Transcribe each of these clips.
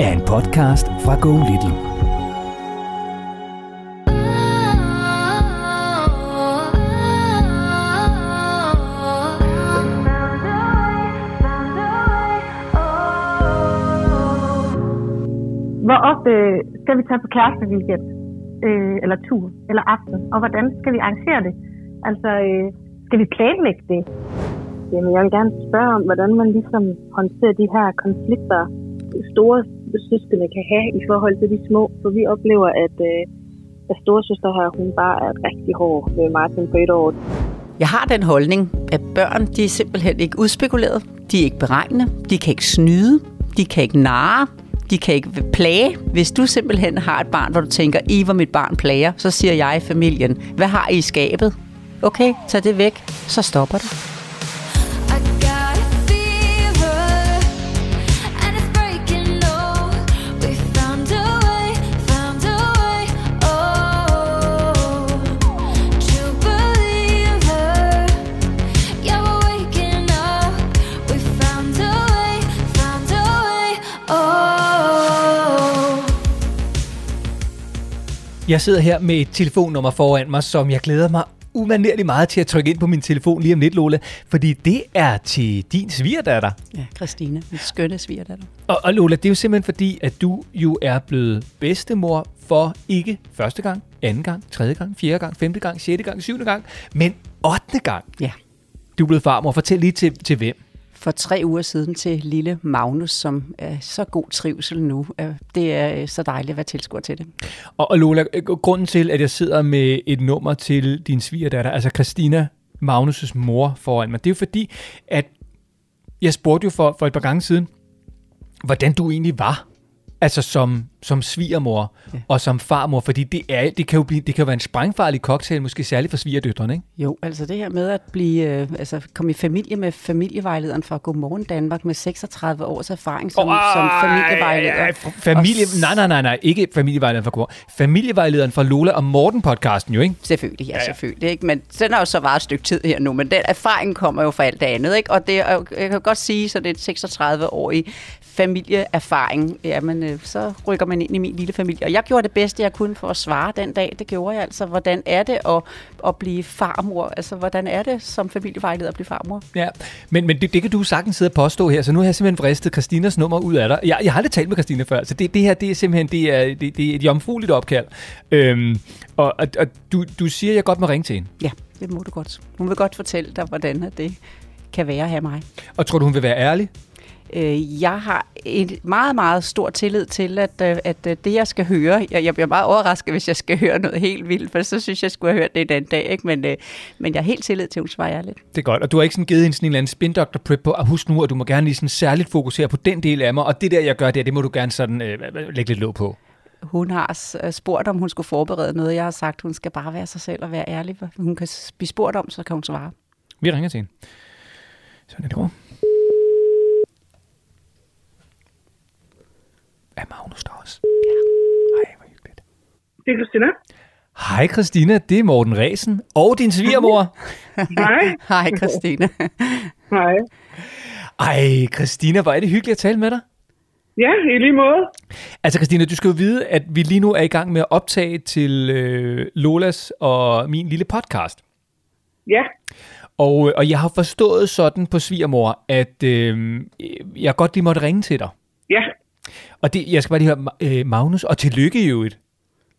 er en podcast fra Go Little. Hvor ofte skal vi tage på kæresteweekend, øh, eller tur, eller aften, og hvordan skal vi arrangere det? Altså, øh, skal vi planlægge det? Jamen, jeg vil gerne spørge om, hvordan man ligesom håndterer de her konflikter, store søskende kan have i forhold til de små. For vi oplever, at, øh, at storesøster her, hun bare er rigtig hård ved Martin på et år. Jeg har den holdning, at børn de er simpelthen ikke udspekuleret. De er ikke beregnende. De kan ikke snyde. De kan ikke narre. De kan ikke plage. Hvis du simpelthen har et barn, hvor du tænker, I var mit barn plager, så siger jeg i familien, hvad har I i skabet? Okay, tag det væk, så stopper det. Jeg sidder her med et telefonnummer foran mig, som jeg glæder mig umanerligt meget til at trykke ind på min telefon lige om lidt, Lola. Fordi det er til din svigerdatter. Ja, Christine, min skønne svigerdatter. Og, og Lola, det er jo simpelthen fordi, at du jo er blevet bedstemor for ikke første gang, anden gang, tredje gang, fjerde gang, femte gang, sjette gang, syvende gang, men ottende gang. Ja. Du er blevet farmor. Fortæl lige til, til hvem. For tre uger siden til lille Magnus, som er så god trivsel nu. Øh, det er øh, så dejligt at være tilskuer til det. Og, og Lola, øh, grunden til, at jeg sidder med et nummer til din svigerdatter, altså Christina Magnus' mor foran mig, det er jo fordi, at jeg spurgte jo for, for et par gange siden, hvordan du egentlig var, altså som, som svigermor ja. og som farmor, fordi det, er, det, kan jo blive, det kan jo være en sprængfarlig cocktail, måske særligt for svigerdøtrene, ikke? Jo, altså det her med at blive, øh, altså komme i familie med familievejlederen fra Godmorgen Danmark med 36 års erfaring som, Åh, som familievejleder. ej, ej, Familie, Og nej, nej, nej, nej, ikke familievejlederen fra Kor. Familievejlederen fra Lola og Morten-podcasten jo, ikke? Selvfølgelig, ja, Ja, ja, ja. selvfølgelig. Ikke? Men den har jo så varet et stykke tid her nu, men den erfaring kommer jo fra alt det andet. Ikke? Og det er, jeg kan godt sige, så det er et 36-årig familieerfaring. Jamen, øh, så rykker man ind i min lille familie. Og jeg gjorde det bedste, jeg kunne for at svare den dag. Det gjorde jeg altså. Hvordan er det at, at blive farmor? Altså, hvordan er det som familievejleder at blive farmor? Ja, men, men det, det kan du sagtens sidde og påstå her, så nu har jeg simpelthen vristet Christinas nummer ud af dig. Jeg, jeg har aldrig talt med Christina før, så det, det her det er simpelthen det er, det, det er et jomfrueligt opkald. Øhm, og og, og du, du siger, at jeg godt må ringe til hende. Ja, det må du godt. Hun vil godt fortælle dig, hvordan det kan være at have mig. Og tror du, hun vil være ærlig? Øh, jeg har et meget, meget stor tillid til, at, øh, at øh, det, jeg skal høre, jeg, jeg bliver meget overrasket, hvis jeg skal høre noget helt vildt, for så synes jeg, jeg skulle have hørt det en anden dag, ikke? Men, øh, men jeg har helt tillid til, at hun svarer ærligt. Det er godt. Og du har ikke sådan givet hende sådan en eller anden spin doctor prep på, at husk nu, at du må gerne lige sådan særligt fokusere på den del af mig, og det der, jeg gør der, det må du gerne sådan øh, lægge lidt låg på. Hun har øh, spurgt, om hun skulle forberede noget. Jeg har sagt, hun skal bare være sig selv og være ærlig. Hun kan blive spurgt om, så kan hun svare. Vi ringer til hende. Sådan er det går. Er Magnus der også? Ja. Ej, hvor hyggeligt. Det er Christina. Hej Christina, det er Morten Resen og din svigermor. Hej. Hej, Christine. Hej. Ej, Christina, hvor er det hyggeligt at tale med dig. Ja, i lige måde. Altså Christina, du skal jo vide, at vi lige nu er i gang med at optage til øh, Lolas og min lille podcast. Ja. Og, øh, og jeg har forstået sådan på svigermor, at øh, jeg godt lige måtte ringe til dig. Ja. Og det, jeg skal bare lige høre, øh, Magnus, og tillykke i øvrigt.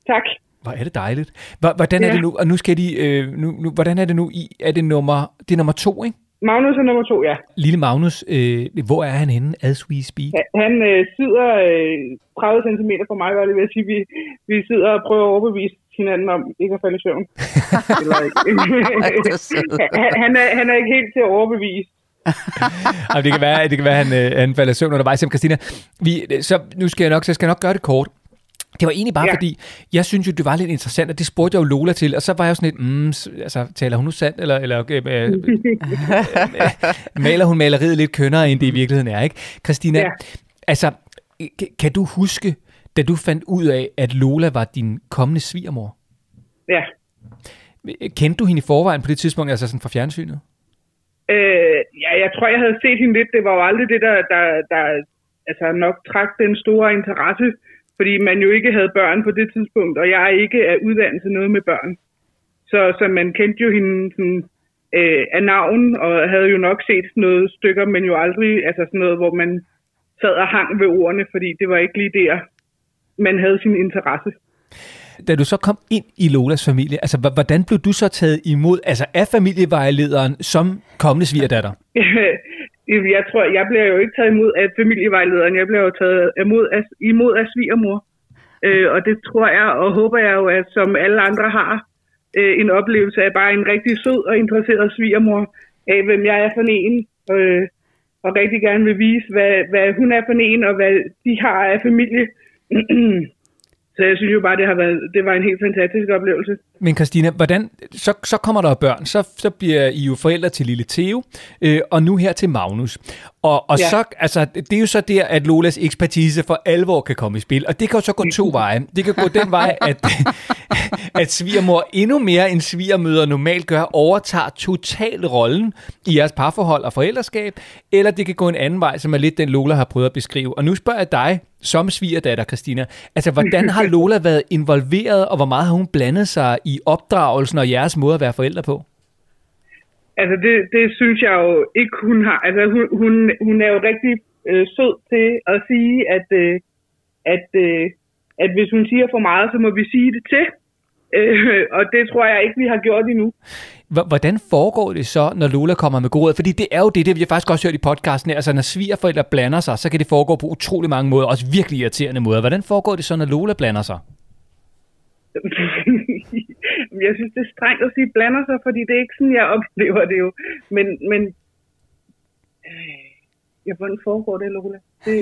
Tak. Hvor er det dejligt. Hvor- Hvordan er Ja. det nu, og nu skal de, øh, nu, nu, hvordan er det nu i, er det nummer, det er nummer to, ikke? Magnus er nummer to, ja. Lille Magnus, øh, hvor er han henne, as we speak? Han- Han øh, sidder øh, 30 cm fra mig, var det ved at sige. Vi, vi sidder og prøver at overbevise hinanden om ikke at falde i søvn. Eller, han, han, er, han er ikke helt til at overbevise. Jamen, det kan være, det kan være, at han, øh, han falder søvn undervejs. Jamen, Christina, vi, så nu skal jeg nok, så jeg skal nok gøre det kort. Det var egentlig bare ja. Fordi, jeg synes jo, det var lidt interessant, og det spurgte jeg jo Lola til, og så var jeg jo sådan lidt, mm, altså, taler hun nu sandt, eller, eller øh, øh, øh, maler hun maleriet lidt kønnere, end det i virkeligheden er, ikke? Christina, ja. Altså, kan, kan du huske, da du fandt ud af, at Lola var din kommende svigermor? Ja. Kendte du hende i forvejen på det tidspunkt, altså sådan fra fjernsynet? Øh, ja, jeg tror, jeg havde set hende lidt. Det var jo aldrig det, der, der, der altså nok trak den store interesse, fordi man jo ikke havde børn på det tidspunkt, og jeg ikke er uddannelse noget med børn. Så, så man kendte jo hende sådan, øh, af navn, og havde jo nok set noget stykker, men jo aldrig altså sådan noget, hvor man sad og hang ved ordene, fordi det var ikke lige der, man havde sin interesse da du så kom ind i Lolas familie, altså h- hvordan blev du så taget imod, altså af familievejlederen som kommende svigerdatter? jeg tror, jeg bliver jo ikke taget imod af familievejlederen, jeg bliver jo taget imod af, imod af svigermor. Øh, og det tror jeg og håber jeg jo, at som alle andre har, øh, en oplevelse af bare en rigtig sød og interesseret svigermor, af hvem jeg er for en, øh, og rigtig gerne vil vise, hvad, hvad hun er for en, og hvad de har af familie. Så jeg synes jo bare, det har været, det var en helt fantastisk oplevelse. Men Christina, hvordan, så, så kommer der børn, så, så bliver I jo forældre til lille Theo, øh, og nu her til Magnus. Og, og ja. Så, altså, det er jo så der, at Lolas ekspertise for alvor kan komme i spil. Og det kan jo så gå to veje. Det kan gå den vej, at, at svigermor endnu mere end svigermøder normalt gør, overtager total rollen i jeres parforhold og forældreskab, eller det kan gå en anden vej, som er lidt den Lola har prøvet at beskrive. Og nu spørger jeg dig, som svigerdatter, Christina, altså hvordan har Lola været involveret, og hvor meget har hun blandet sig i opdragelsen og jeres måde at være forældre på? Altså det, det synes jeg jo ikke, hun har. Altså hun, hun, hun er jo rigtig øh, sød til at sige, at, øh, at, øh, at hvis hun siger for meget, så må vi sige det til. Øh, og det tror jeg ikke, vi har gjort endnu. Hvordan foregår det så, når Lola kommer med god råd? Fordi det er jo det, det vi har faktisk også hørt i podcasten her. Altså når svigerforældre blander sig, så kan det foregå på utrolig mange måder, også virkelig irriterende måder. Hvordan foregår det så, når Lola blander sig? jeg synes, det er strengt at sige blander sig, fordi det er ikke sådan, jeg oplever det jo. Men, men øh, ja, hvordan foregår det, Lola? Det,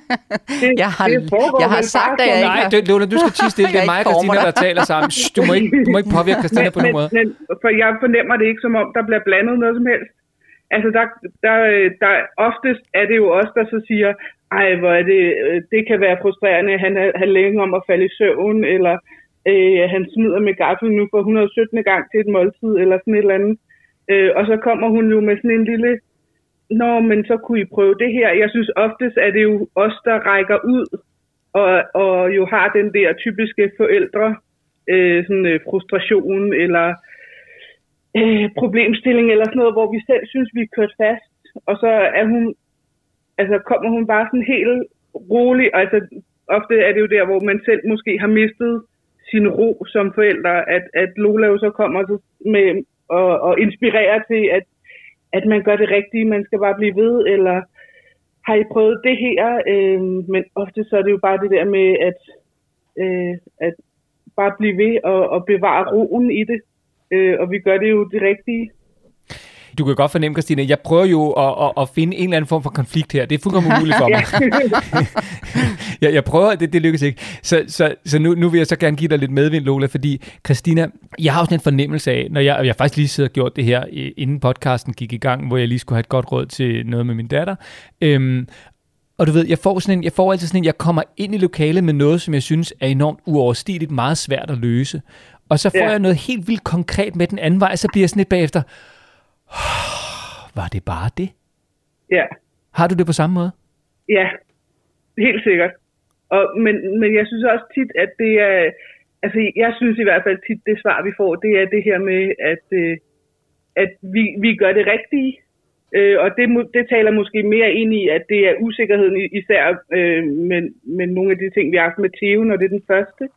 det, Jeg har- det foregår jeg har sagt, at jeg ikke Nej, det, Lola, du skal tige stille. Det er mig og Christina, der taler sammen. Shh, du, må ikke, du må ikke påvirke Christina på nogen måde. Men, for jeg fornemmer det ikke, som om der bliver blandet noget som helst. Altså, der, der, der, oftest er det jo os, der så siger, ej, hvor er det, øh, det kan være frustrerende, han er, han er længe om at falde i søvn, eller øh, han smider med gaffel nu for 117. gang til et måltid, eller sådan et eller andet. Øh, og så kommer hun jo med sådan en lille, nå, men så kunne I prøve det her. Jeg synes oftest er det jo os, der rækker ud, og, og jo har den der typiske forældre, øh, sådan øh, frustration, eller øh, problemstilling eller sådan noget, hvor vi selv synes, vi er kørt fast. Og så er hun, altså kommer hun bare sådan helt rolig. Altså ofte er det jo der, hvor man selv måske har mistet sin ro som forældre, at, at Lola jo så kommer så med og, og inspirerer til, at, at man gør det rigtige, man skal bare blive ved, eller har I prøvet det her? Øh, men ofte så er det jo bare det der med, at, øh, at bare blive ved og, og bevare roen i det. Øh, og vi gør det jo det rigtige. Du kan godt fornemme, Christina, jeg prøver jo at, at, at finde en eller anden form for konflikt her. Det er fuldkommen umuligt for mig. jeg, jeg prøver, det, det lykkes ikke. Så, så, så nu, nu vil jeg så gerne give dig lidt medvind, Lola, fordi Christina, jeg har også en fornemmelse af, når jeg, jeg har faktisk lige siddet og gjort det her, inden podcasten gik i gang, hvor jeg lige skulle have et godt råd til noget med min datter. Øhm, og du ved, jeg får, sådan en, jeg får altid sådan en, jeg kommer ind i lokalet med noget, som jeg synes er enormt uoverstigeligt, meget svært at løse. Og så får Ja. jeg noget helt vildt konkret med den anden vej, så bliver jeg sådan lidt bagefter, var det bare det? Ja, Har du det på samme måde? ja, helt sikkert. Og, men, men jeg synes også tit, at det er, altså jeg synes i hvert fald tit, det svar vi får, det er det her med, at, øh, at vi, vi gør det rigtige. Øh, og det, det taler måske mere ind i, at det er usikkerheden især øh, med, med nogle af de ting, vi har haft med Theo, når det er den første.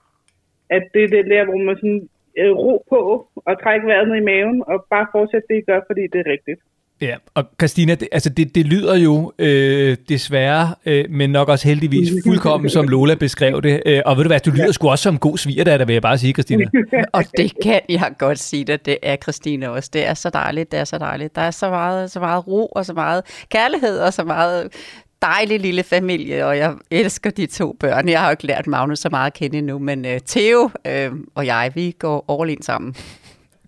at det er det der, hvor man sådan øh, ro på og trække vejret ned i maven og bare fortsætte det, I gør, fordi det er rigtigt. Ja, og Christina, det, altså det, det lyder jo øh, desværre, øh, men nok også heldigvis fuldkommen, som Lola beskrev det. Øh, og ved du hvad, du lyder sgu også som en god svigerdatter, vil jeg bare sige, Christina. Og det kan jeg godt sige dig, det er Christine også. Det er så dejligt, det er så dejligt. Der er så meget, så meget ro og så meget kærlighed og så meget dejlig lille familie, og jeg elsker de to børn. Jeg har jo ikke lært Magnus så meget at kende endnu, men uh, Theo øh, og jeg, vi går all in sammen.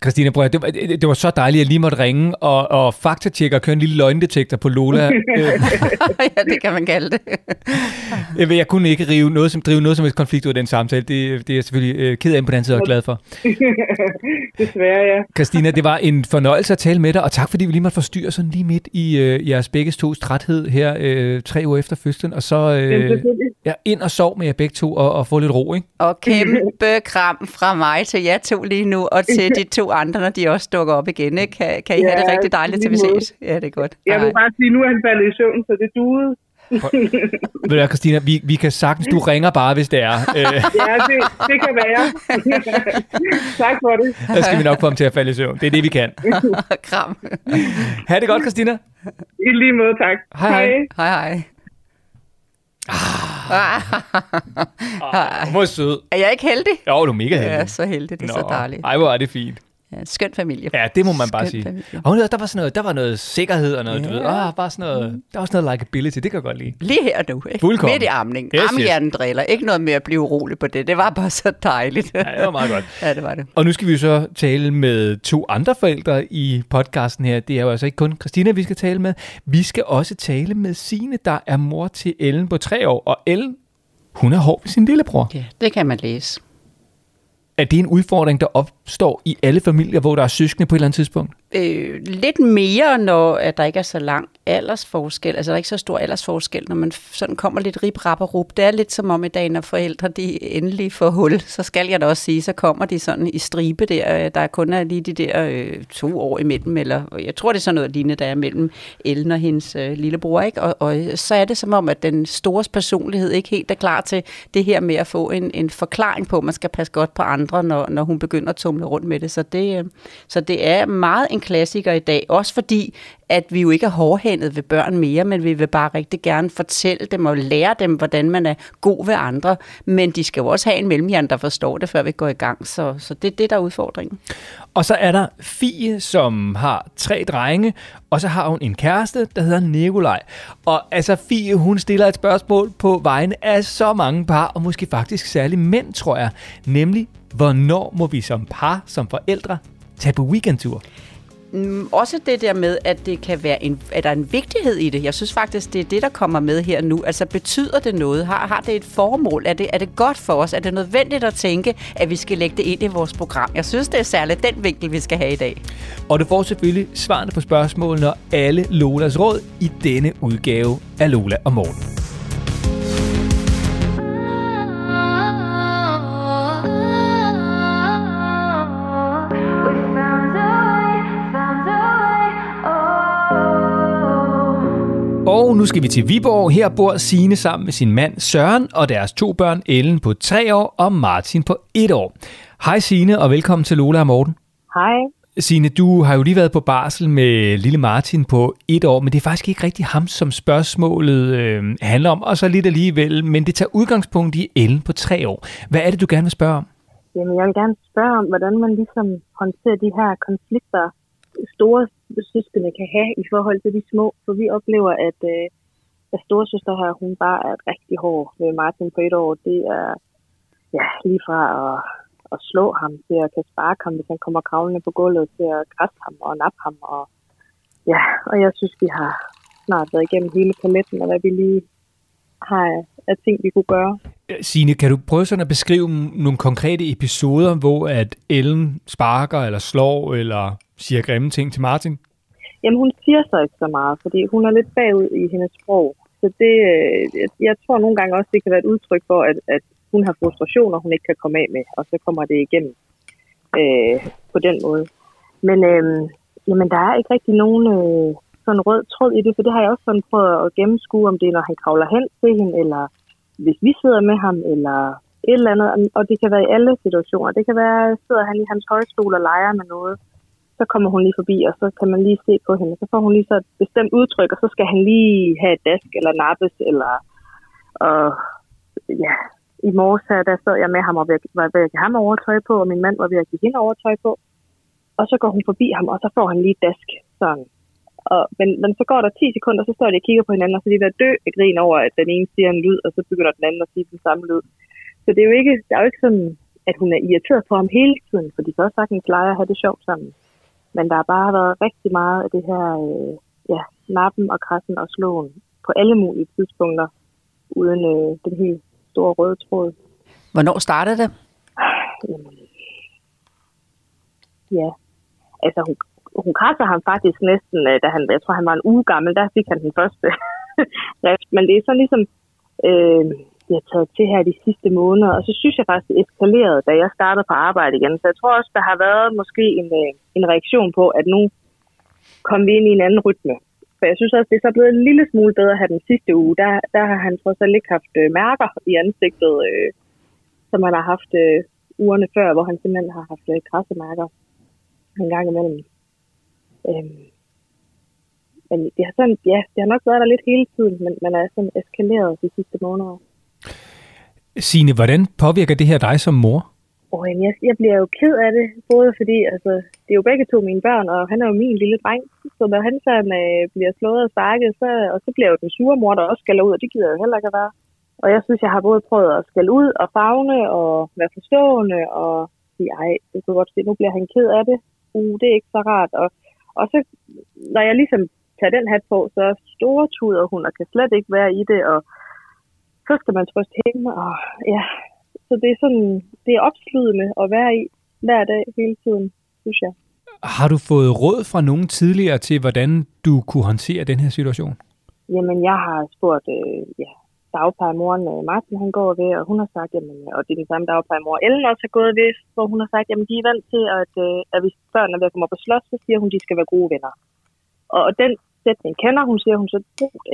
Christina, prøv at, det, var, det, var så dejligt, at jeg lige måtte ringe og, og faktatjekke og køre en lille løgndetektor på Lola. Ja, det kan man kalde det. jeg, kunne ikke rive noget, som, drive noget som et konflikt ud af den samtale. Det, det er jeg selvfølgelig øh, ked af på den side og glad for. Desværre, ja. Christina, det var en fornøjelse at tale med dig, og tak fordi vi lige måtte forstyrre sådan lige midt i øh, jeres begge to træthed her øh, tre uger efter fødslen, og så øh, ja, ind og sov med jer begge to og, og få lidt ro, ikke? Og kæmpe kram fra mig til jer to lige nu, og til de to andre, når de også dukker op igen. Ikke? Kan, kan I have det Ja, rigtig dejligt, til vi ses? Ja, det er godt. Jeg vil Hej. bare sige, nu er han faldet i søvn, så det duede. Ved du Christina, vi, vi kan sagtens, du ringer bare, hvis det er. Øh, Ja, det, det kan være. tak for det. der skal vi nok få ham til at falde i søvn. Det er det, vi kan. Kram. Ha' det godt, Christina. I lige måde, tak. Hej, hej. Hej, hej. Ah. Hun var sød. Er jeg ikke heldig? Jo, du er mega heldig. Ja, så heldig. Det er så dejligt. Ej, hvor er det fint. Ja, skøn familie. Ja, det må man bare Skøn sige. familie. Og hun, der var sådan noget, der var noget sikkerhed og noget, du Ja. ved, ah, bare sådan noget, der var sådan noget likability, det kan jeg godt lide. Lige her nu, ikke? Fuldkommen. Midt i amning. Yes, Yes, driller. Ikke noget med at blive urolig på det. Det var bare så dejligt. Ja, det var meget godt. ja, det var det. Og nu skal vi så tale med to andre forældre i podcasten her. Det er jo altså ikke kun Christina, vi skal tale med. Vi skal også tale med Sine, der er mor til Ellen på tre år. Og Ellen, hun er hård ved sin lillebror. Ja, det kan man læse. Er det en udfordring, der opstår i alle familier, hvor der er søskende på et eller andet tidspunkt? Øh, lidt mere, når at der ikke er så lang aldersforskel, altså der er ikke så stor aldersforskel, når man sådan kommer lidt rip, rap og rup. Det er lidt som om i dag, når forældre de endelig får hul, så skal jeg da også sige, så kommer de sådan i stribe der, øh, der er kun er lige de der øh, to år imellem, eller jeg tror det er sådan noget lignende, der er mellem Ellen og hendes øh, lillebror, ikke? Og, og så er det som om, at den store personlighed ikke helt er klar til det her med at få en, en forklaring på, at man skal passe godt på andre, når, når hun begynder at tumle rundt med det. Så det, øh, så det er meget en klassiker i dag, også fordi, at vi jo ikke er hårdhændet ved børn mere, men vi vil bare rigtig gerne fortælle dem og lære dem, hvordan man er god ved andre. Men de skal jo også have en mellemhjern, der forstår det, før vi går i gang. Så, så det er det, der er udfordringen. Og så er der Fie, som har tre drenge, og så har hun en kæreste, der hedder Nikolaj. Og altså Fie, hun stiller et spørgsmål på vegne af så mange par, og måske faktisk særligt mænd, tror jeg. Nemlig, hvornår må vi som par, som forældre, tage på weekendtur? Mm, også det der med, at det kan være en, at der er en vigtighed i det. Jeg synes faktisk, det er det, der kommer med her nu. Altså, betyder det noget? Har, har det et formål? Er det, er det godt for os? Er det nødvendigt at tænke, at vi skal lægge det ind i vores program? Jeg synes, det er særligt den vinkel, vi skal have i dag. Og du får selvfølgelig svarene på spørgsmålene og alle Lolas råd i denne udgave af Lola og Morten. Og nu skal vi til Viborg. Her bor Sine sammen med sin mand Søren og deres to børn, Ellen på tre år og Martin på et år. Hej Sine og velkommen til Lola og Morten. Hej. Signe, du har jo lige været på barsel med lille Martin på et år, men det er faktisk ikke rigtig ham, som spørgsmålet øh, handler om, og så lidt alligevel, men det tager udgangspunkt i Ellen på tre år. Hvad er det, du gerne vil spørge om? Jamen, jeg vil gerne spørge om, hvordan man ligesom håndterer de her konflikter, store søskende kan have i forhold til de små. For vi oplever, at, øh, at storesøster her, hun bare er rigtig hård med Martin på et år. Det er ja, lige fra at, at slå ham til at kan sparke ham, hvis han kommer kravlende på gulvet, til at græsse ham og nappe ham. Og, ja, og jeg synes, vi har snart været igennem hele paletten, og hvad vi lige har af- ting, vi kunne gøre. Signe, kan du prøve sådan at beskrive nogle konkrete episoder, hvor at Ellen sparker eller slår eller siger grimme ting til Martin? Jamen, hun siger så ikke så meget, fordi hun er lidt bagud i hendes sprog. Så det, øh, jeg- jeg tror nogle gange også, det kan være et udtryk for, at, at hun har frustrationer, hun ikke kan komme af med, og så kommer det igennem øh, på den måde. Men øh, jamen, der er ikke rigtig nogen øh, sådan rød tråd i det, for det har jeg også sådan prøvet at gennemskue, om det er, når han kravler hen til hende, eller hvis vi sidder med ham, eller et eller andet, og det kan være i alle situationer. Det kan være, at sidder han i hans højstol og leger med noget, så kommer hun lige forbi, og så kan man lige se på hende. Så får hun lige så et bestemt udtryk, og så skal han lige have et dask eller nappes, eller og, ja, i morges her, der sad jeg med ham og var ved at give ham overtøj på, og min mand var ved at give hende overtøj på. Og så går hun forbi ham, og så får han lige et dask. Sådan. Og, men, men så går der 10 sekunder, så står de og kigger på hinanden, og så er de ved at dø af grin over, at den ene siger en lyd, og så begynder den anden at sige den samme lyd. Så det er jo ikke, der er jo ikke sådan, at hun er irriteret på ham hele tiden, for de kan også sagtens lege at have det sjovt sammen. Men der har bare været rigtig meget af det her, øh, ja, nappen og krassen og slåen på alle mulige tidspunkter, uden øh, den helt store røde tråd. Hvornår startede det? Jamen, ja, altså hun, hun krasser ham faktisk næsten, øh, da han, jeg tror han var en uge gammel, der fik han den første rift. Men det er sådan ligesom, øh, jeg har taget til her de sidste måneder, og så synes jeg faktisk, det eskalerede, da jeg startede på arbejde igen. Så jeg tror også, der har været måske en, øh, en reaktion på, at nu kom vi ind i en anden rytme. For jeg synes også, det er så blevet en lille smule bedre her den sidste uge. Der, der har han trods alt ikke haft øh, mærker i ansigtet, øh, som han har haft øh, ugerne før, hvor han simpelthen har haft øh, krassemærker en gang imellem. Øhm, men det har, sådan, ja, det har nok været der lidt hele tiden, men man er sådan eskaleret de sidste måneder. Sine, hvordan påvirker det her dig som mor? Oh, jeg, jeg bliver jo ked af det, både fordi altså, det er jo begge to mine børn, og han er jo min lille dreng. Så når han så øh, bliver slået og sparket, så, og så bliver jo den sure mor, der også skal ud, og det gider jeg jo heller ikke at være. Og jeg synes, jeg har både prøvet at skælde ud og fagne og være forstående og sige, ej, det kunne godt se, nu bliver han ked af det. Uh, det er ikke så rart. Og, og så, når jeg ligesom tager den hat på, så store tuder hun og kan slet ikke være i det, og så skal man trøste hende, og ja, så det er sådan, det er opslidende at være i hver dag hele tiden, synes jeg. Har du fået råd fra nogen tidligere til, hvordan du kunne håndtere den her situation? Jamen, jeg har spurgt øh, ja, dagplejemoren øh, Martin, han går ved, og hun har sagt, jamen, og det er den samme dagplejemor Ellen også har gået ved, hvor hun har sagt, jamen, de er vant til, at, øh, at hvis børn er ved at komme op og slås, så siger hun, de skal være gode venner. Og, og den sætning kender hun, siger hun så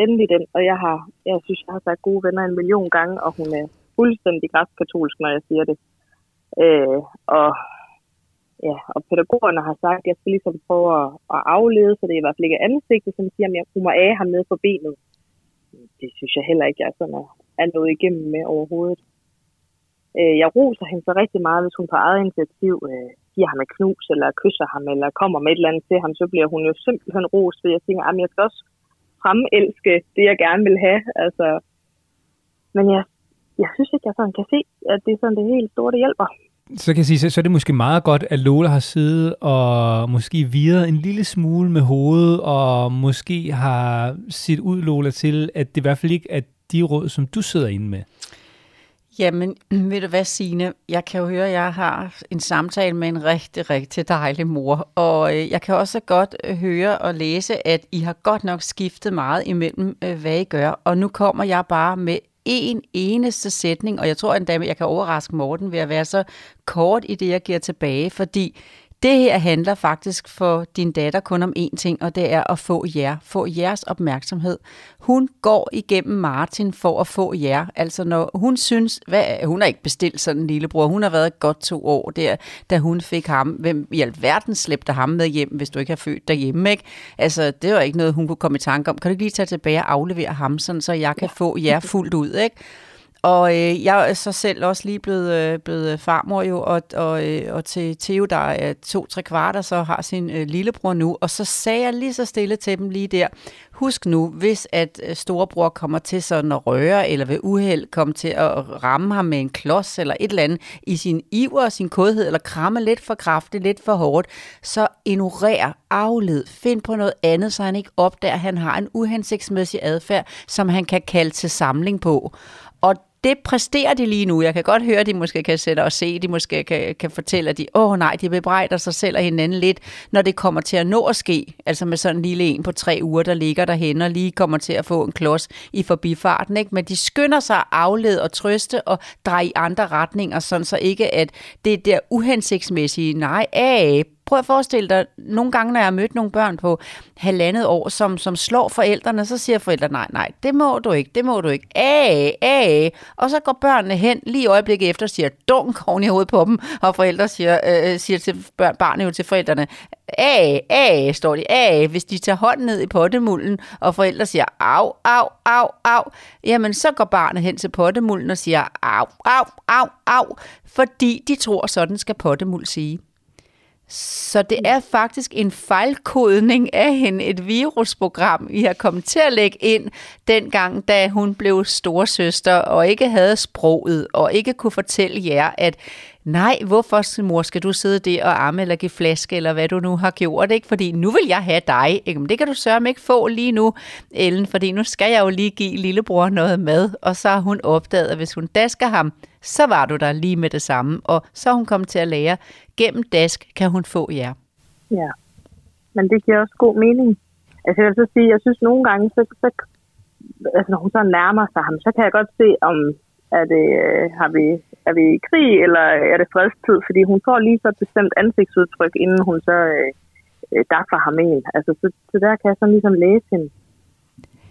endelig den, og jeg har, jeg synes, jeg har sagt gode venner en million gange, og hun er fuldstændig græskatolsk, når jeg siger det. Øh, og, ja, og pædagogerne har sagt, at jeg skal ligesom prøve at, at aflede, så det er i hvert fald ikke ansigtet, som siger, at jeg må af ham ned på benet. Det synes jeg heller ikke, jeg sådan er, er noget igennem med overhovedet. Øh, jeg roser hende så rigtig meget, hvis hun på eget initiativ øh, giver ham et knus, eller kysser ham, eller kommer med et eller andet til ham, så bliver hun jo simpelthen rost, fordi jeg tænker, at jeg skal også fremelske det, jeg gerne vil have. Altså, men jeg, jeg synes ikke, jeg sådan kan se, at det er sådan det helt store, det hjælper. Så kan jeg sige, så, så er det måske meget godt, at Lola har siddet og måske viret en lille smule med hovedet, og måske har set ud, Lola, til, at det i hvert fald ikke er de råd, som du sidder inde med. Jamen, ved du hvad, Signe? Jeg kan jo høre, at jeg har en samtale med en rigtig, rigtig dejlig mor. Og øh, jeg kan også godt øh, høre og læse, at I har godt nok skiftet meget imellem, øh, hvad I gør. Og nu kommer jeg bare med en eneste sætning, og jeg tror endda, at jeg kan overraske Morten ved at være så kort i det, jeg giver tilbage, fordi det her handler faktisk for din datter kun om én ting, og det er at få jer, få jeres opmærksomhed. Hun går igennem Martin for at få jer. Altså når hun synes, hvad, hun har ikke bestilt sådan en lillebror, hun har været godt to år der, da hun fik ham. Hvem i alverden slæbte ham med hjem, hvis du ikke har født derhjemme, ikke? Altså det var ikke noget, hun kunne komme i tanke om. Kan du ikke lige tage tilbage og aflevere ham, sådan, så jeg kan få jer fuldt ud, ikke? Og øh, jeg er så selv også lige blevet, øh, blevet øh, farmor jo, og, og, øh, og til Theo, der er to-tre kvarter, så har sin øh, lillebror nu. Og så sagde jeg lige så stille til dem lige der, husk nu, hvis at øh, storebror kommer til sådan at røre, eller ved uheld komme til at ramme ham med en klods, eller et eller andet, i sin iver og sin kodhed, eller kramme lidt for kraftigt, lidt for hårdt, så ignorer, afled, find på noget andet, så han ikke opdager, at han har en uhensigtsmæssig adfærd, som han kan kalde til samling på. Og det præsterer de lige nu. Jeg kan godt høre, at de måske kan sætte og se, de måske kan, kan fortælle, at de, åh oh, nej, de bebrejder sig selv og hinanden lidt, når det kommer til at nå at ske. Altså med sådan en lille en på tre uger, der ligger derhen og lige kommer til at få en klods i forbifarten. Ikke? Men de skynder sig at aflede og trøste og dreje i andre retninger, sådan så ikke at det der uhensigtsmæssige, nej, af, prøv at forestille dig, nogle gange, når jeg har mødt nogle børn på halvandet år, som, som slår forældrene, så siger forældrene, nej, nej, det må du ikke, det må du ikke. æh, æh. Og så går børnene hen lige i øjeblikket efter og siger dunk oven i hovedet på dem, og forældre siger, øh, øh, siger til børn, barnet jo til forældrene, æh, æh, står de, æh, Hvis de tager hånden ned i pottemulden, og forældre siger, au, au, au, au, jamen så går barnet hen til pottemulden og siger, au, au, au, au, fordi de tror, sådan skal pottemuld sige. Så det er faktisk en fejlkodning af hende, et virusprogram, vi har kommet til at lægge ind dengang, da hun blev storsøster og ikke havde sproget og ikke kunne fortælle jer, at nej, hvorfor mor skal du sidde der og arme eller give flaske, eller hvad du nu har gjort, ikke? Fordi nu vil jeg have dig, ikke? Men det kan du sørge ikke få lige nu, Ellen, fordi nu skal jeg jo lige give lillebror noget mad, og så har hun opdaget, at hvis hun dasker ham, så var du der lige med det samme, og så hun kommet til at lære, gennem dask kan hun få jer. Ja, men det giver også god mening. Altså jeg vil så sige, jeg synes nogle gange, så, så altså når hun så nærmer sig ham, så kan jeg godt se, om er det, øh, har vi, er vi i krig, eller er det fredstid, fordi hun får lige så et bestemt ansigtsudtryk, inden hun så øh, øh, daffer ham en. Altså, så, så der kan jeg sådan ligesom læse hende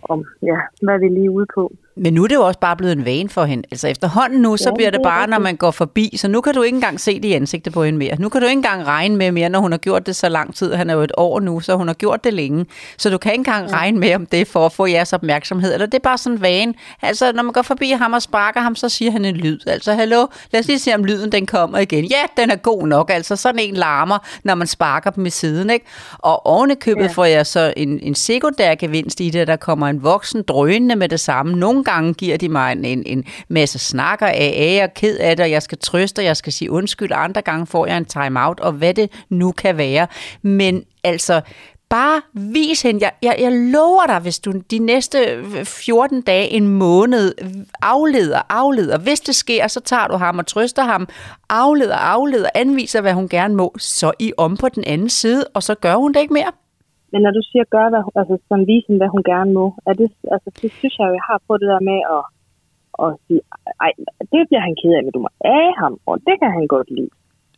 om, ja, hvad er vi lige ude på. Men nu er det jo også bare blevet en vane for hende. Altså efterhånden nu, så Ja, bliver det bare, når man går forbi. Så nu kan du ikke engang se det i ansigtet på hende mere. Nu kan du ikke engang regne med mere, når hun har gjort det så lang tid. Han er jo et år nu, så hun har gjort det længe. Så du kan ikke engang regne med, om det er for at få jeres opmærksomhed. Eller det er bare sådan en vane. Altså når man går forbi ham og sparker ham, så siger han en lyd. Altså hallo, lad os lige se, om lyden den kommer igen. Ja, den er god nok. Altså sådan en larmer, når man sparker dem i siden. Ikke? Og oven i købet Ja. får jeg så en, en sekundær gevinst i det, at der kommer en voksen drønende med det samme. Nogle gange giver de mig en, en, en masse snakker af, at jeg er ked af det, og jeg skal trøste, og jeg skal sige undskyld. Andre gange får jeg en time-out, og hvad det nu kan være. Men altså, bare vis hende. Jeg, jeg, jeg lover dig, hvis du de næste øh, 14 dage, en måned, afleder, afleder. Hvis det sker, så tager du ham og trøster ham. Afleder, afleder, anviser, hvad hun gerne må. Så I om på den anden side, og så gør hun det ikke mere. Men når du siger, gør, hvad, altså som vise hvad hun gerne må, er det, altså, det synes jeg jo, jeg har på det der med at, at sige, ej, det bliver han ked af, men du må af ham, og det kan han godt lide.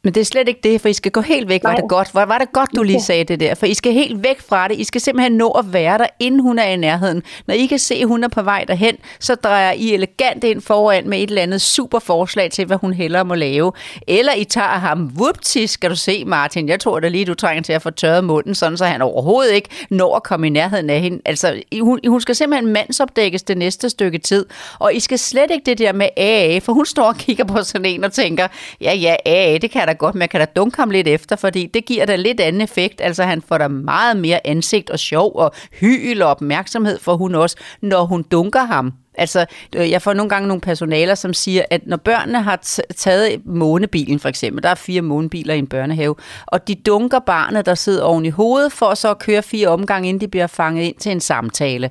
Men det er slet ikke det, for I skal gå helt væk. Var Nej. det godt? Var, var det godt, du lige sagde det der? For I skal helt væk fra det. I skal simpelthen nå at være der, inden hun er i nærheden. Når I kan se, at hun er på vej derhen, så drejer I elegant ind foran med et eller andet super forslag til, hvad hun hellere må lave. Eller I tager ham, whoopty, skal du se, Martin. Jeg tror da lige, du trænger til at få tørret munden, sådan så han overhovedet ikke når at komme i nærheden af hende. Altså, hun, hun skal simpelthen mandsopdækkes det næste stykke tid. Og I skal slet ikke det der med AA, for hun står og kigger på sådan en og tænker, ja, ja, AA, det kan jeg da godt, men jeg kan da dunke ham lidt efter, fordi det giver da lidt anden effekt. Altså, han får da meget mere ansigt og sjov og hyl og opmærksomhed for hun også, når hun dunker ham. Altså, øh, jeg får nogle gange nogle personaler, som siger, at når børnene har t- taget månebilen for eksempel, der er fire månebiler i en børnehave, og de dunker barnet, der sidder oven i hovedet, for så at køre fire omgange, inden de bliver fanget ind til en samtale.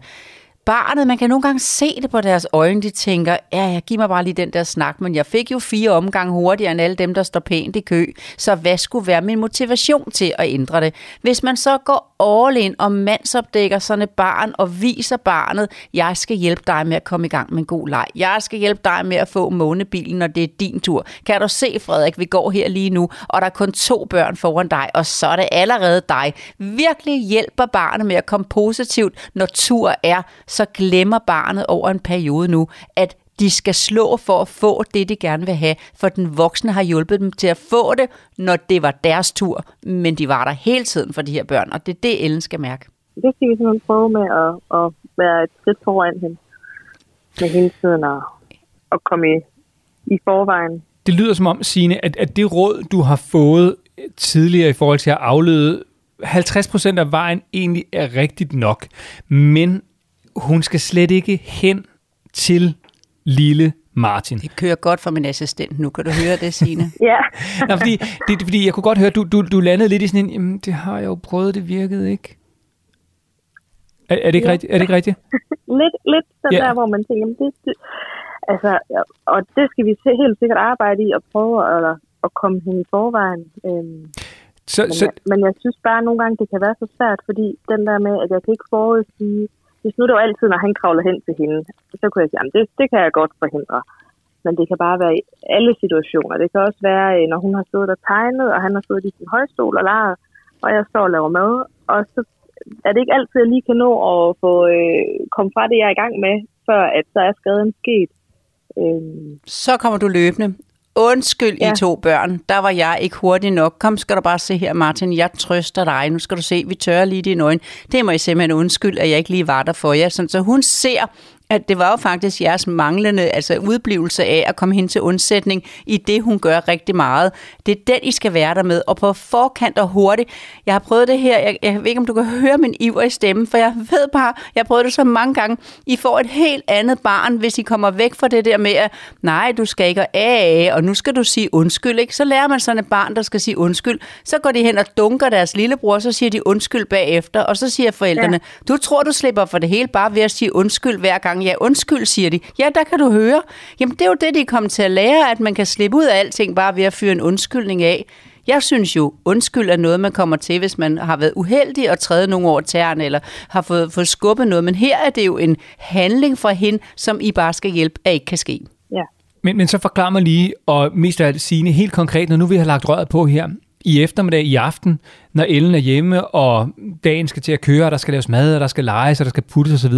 Barnet, man kan nogle gange se det på deres øjne, de tænker, ja, ja, giv mig bare lige den der snak, men jeg fik jo fire omgange hurtigere end alle dem, der står pænt i kø, så hvad skulle være min motivation til at ændre det? Hvis man så går all in og mandsopdækker sådan et barn og viser barnet, jeg skal hjælpe dig med at komme i gang med en god leg. Jeg skal hjælpe dig med at få månebilen, når det er din tur. Kan du se, Frederik, vi går her lige nu, og der er kun to børn foran dig, og så er det allerede dig. Virkelig hjælper barnet med at komme positivt, når tur er, så glemmer barnet over en periode nu, at de skal slå for at få det, de gerne vil have, for den voksne har hjulpet dem til at få det, når det var deres tur, men de var der hele tiden for de her børn, og det er det, Ellen skal mærke. Det skal vi simpelthen prøve med at, at være et skridt foran hende. Med hele tiden at, at komme i, i forvejen. Det lyder som om, Signe, at, at det råd, du har fået tidligere i forhold til at aflede 50% af vejen egentlig er rigtigt nok, men hun skal slet ikke hen til lille Martin. Det kører godt for min assistent nu, kan du høre det, Signe? Ja, Nej, fordi, det, fordi jeg kunne godt høre, du, du, du landede lidt i sådan en, jamen, det har jeg jo prøvet, det virkede ikke. Er, er, det, ikke Ja. rigtigt? er det ikke rigtigt? lidt, lidt den Ja. der, hvor man tænker, jamen, det, det, altså, ja, og det skal vi se- helt sikkert arbejde i og prøve at, at komme hende i forvejen. Øhm, Så, men, så, jeg, men jeg synes bare nogle gange, det kan være så svært, fordi den der med, at jeg kan ikke forudsige, hvis nu det var altid, når han kravler hen til hende, så kunne jeg sige, at det, det kan jeg godt forhindre. men det kan bare være i alle situationer. Det kan også være, øh, når hun har stået og tegnet, og han har stået i sin højstol og leget, og jeg står og laver mad, og så er det ikke altid, at jeg lige kan nå at få øh, komme fra det, jeg er i gang med, før at så er skaden sket. Øhm, Så kommer du løbende. Undskyld, ja. I to børn. Der var jeg ikke hurtig nok. Kom, skal du bare se her, Martin. Jeg trøster dig. Nu skal du se, vi tørrer lige dine øjne. Det må I simpelthen undskylde, at jeg ikke lige var der for jer. Sådan, så hun ser, at det var jo faktisk jeres manglende altså udblivelse af at komme hen til undsætning i det, hun gør rigtig meget. Det er den, I skal være der med, og på forkant og hurtigt. Jeg har prøvet det her, jeg, jeg ved ikke, om du kan høre min iver i stemmen, for jeg ved bare, jeg har prøvet det så mange gange. I får et helt andet barn, hvis I kommer væk fra det der med, at nej, du skal ikke af, og nu skal du sige undskyld, ikke? Så lærer man sådan et barn, der skal sige undskyld. Så går de hen og dunker deres lillebror, så siger de undskyld bagefter, og så siger forældrene, ja. du tror, du slipper for det hele bare ved at sige undskyld hver gang. Ja, undskyld, siger de. Ja, der kan du høre. Jamen, det er jo det, de er kommet til at lære, at man kan slippe ud af alting bare ved at fyre en undskyldning af. Jeg synes jo, undskyld er noget, man kommer til, hvis man har været uheldig og trædet nogle over tæerne, eller har fået, fået skubbet noget. Men her er det jo en handling fra hende, som I bare skal hjælpe, at ikke kan ske. ja. Men, men så forklar mig lige, og mest af alt Signe, helt konkret, når nu vi har lagt røret på her, i eftermiddag i aften, når Ellen er hjemme, og dagen skal til at køre, og der skal laves mad, og der skal leges, og der skal puttes osv.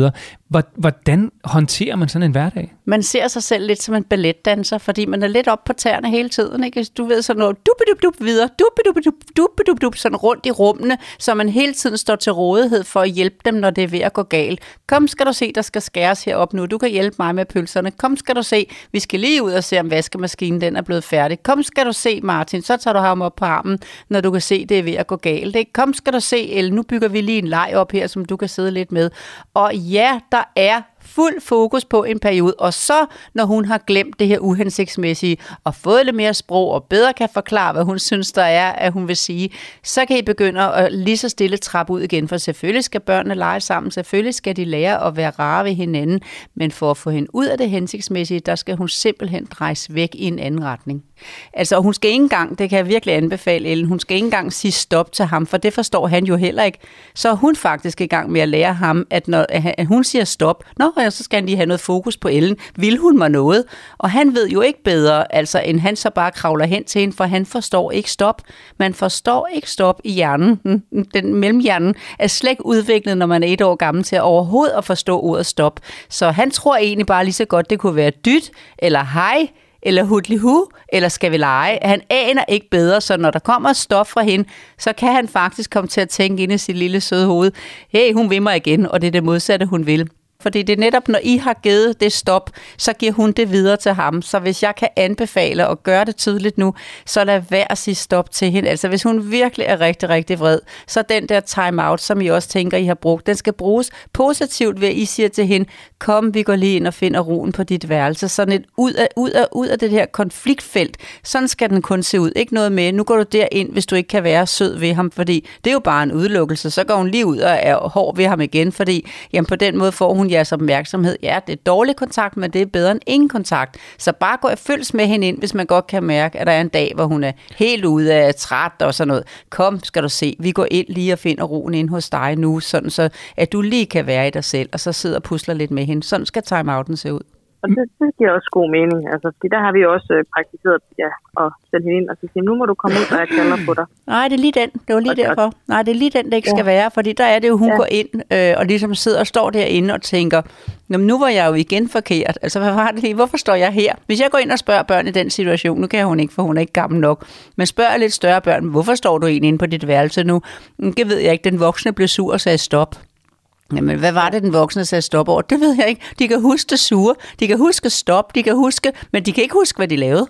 Hvordan håndterer man sådan en hverdag? Man ser sig selv lidt som en balletdanser, fordi man er lidt op på tæerne hele tiden. Ikke? Du ved sådan noget, dubidubidup videre, dubidubidup, dubidubidup, sådan rundt i rummene, så man hele tiden står til rådighed for at hjælpe dem, når det er ved at gå galt. Kom, skal du se, der skal skæres herop nu. Du kan hjælpe mig med pølserne. Kom, skal du se, vi skal lige ud og se, om vaskemaskinen den er blevet færdig. Kom, skal du se, Martin, så tager du ham op på armen, når du kan se, det er ved at gå galt. Ikke? Kom, skal du se, El, nu bygger vi lige en leg op her, som du kan sidde lidt med. Og ja, der er fuld fokus på en periode, og så, når hun har glemt det her uhensigtsmæssige, og fået lidt mere sprog, og bedre kan forklare, hvad hun synes, der er, at hun vil sige, så kan I begynde at lige så stille trappe ud igen, for selvfølgelig skal børnene lege sammen, selvfølgelig skal de lære at være rare ved hinanden, men for at få hende ud af det hensigtsmæssige, der skal hun simpelthen drejes væk i en anden retning. Altså, hun skal ikke engang, det kan jeg virkelig anbefale Ellen, hun skal ikke engang sige stop til ham, for det forstår han jo heller ikke. Så er hun faktisk i gang med at lære ham, at når at hun siger stop, nå, ja, så skal han lige have noget fokus på Ellen. Vil hun mig noget? Og han ved jo ikke bedre, altså, end han så bare kravler hen til hende, for han forstår ikke stop. Man forstår ikke stop i hjernen. Mm, mm, den mellemhjernen er slet ikke udviklet, når man er et år gammel til at overhovedet at forstå ordet stop. Så han tror egentlig bare lige så godt, det kunne være dyt, eller hej, eller hudlihu, eller skal vi lege? Han aner ikke bedre, så når der kommer stof fra hende, så kan han faktisk komme til at tænke ind i sit lille søde hoved, hey, hun vil mig igen, og det er det modsatte, hun vil. Fordi det er netop, når I har givet det stop, så giver hun det videre til ham. Så hvis jeg kan anbefale og gøre det tydeligt nu, så lad være at sige stop til hende. Altså hvis hun virkelig er rigtig, rigtig vred, så den der time-out, som I også tænker, I har brugt, den skal bruges positivt ved, at I siger til hende, kom, vi går lige ind og finder roen på dit værelse. Sådan et ud af, ud af, ud af det her konfliktfelt. Sådan skal den kun se ud. Ikke noget med, nu går du derind, hvis du ikke kan være sød ved ham, fordi det er jo bare en udelukkelse. Så går hun lige ud og er hård ved ham igen, fordi jamen, på den måde får hun jeres opmærksomhed. Ja, det er dårlig kontakt, men det er bedre end ingen kontakt. Så bare gå og følges med hende ind, hvis man godt kan mærke, at der er en dag, hvor hun er helt ude af træt og sådan noget. Kom, skal du se, vi går ind lige og finder roen ind hos dig nu, sådan så at du lige kan være i dig selv, og så sidder og pusler lidt med hende. Sådan skal timeouten se ud. Og det, det giver også god mening, altså, fordi der har vi også øh, praktiseret ja, at sende hende ind og så sige, nu må du komme ud, og jeg kalder på dig. Nej, det er lige den. Det var lige Og derfor. Nej, det er lige den, det ikke Ja. skal være, fordi der er det jo, hun Ja. går ind øh, og ligesom sidder og står derinde og tænker, Nå, men nu var jeg jo igen forkert. Altså, hvad var det lige? Hvorfor står jeg her? Hvis jeg går ind og spørger børn i den situation, nu kan hun ikke, for hun er ikke gammel nok, men spørger lidt større børn, hvorfor står du egentlig inde på dit værelse nu? "Mm, Det ved jeg ikke. Den voksne blev sur og sagde stop. Jamen, hvad var det, den voksne sagde stop over? Det ved jeg ikke. De kan huske det sure, de kan huske stop, de kan huske, men de kan ikke huske, hvad de lavede.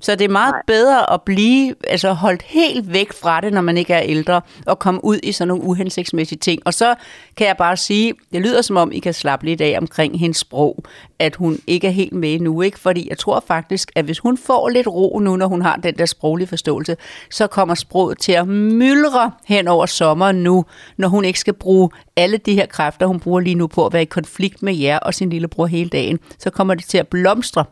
Så det er meget Nej. bedre at blive altså holdt helt væk fra det, når man ikke er ældre, og komme ud i sådan nogle uhensigtsmæssige ting. Og så kan jeg bare sige, det lyder som om, I kan slappe lidt af omkring hendes sprog, at hun ikke er helt med nu, ikke? Fordi jeg tror faktisk, at hvis hun får lidt ro nu, når hun har den der sproglige forståelse, så kommer sproget til at myldre hen over sommeren nu, når hun ikke skal bruge alle de her kræfter, hun bruger lige nu på at være i konflikt med jer og sin lillebror hele dagen. Så kommer det til at blomstre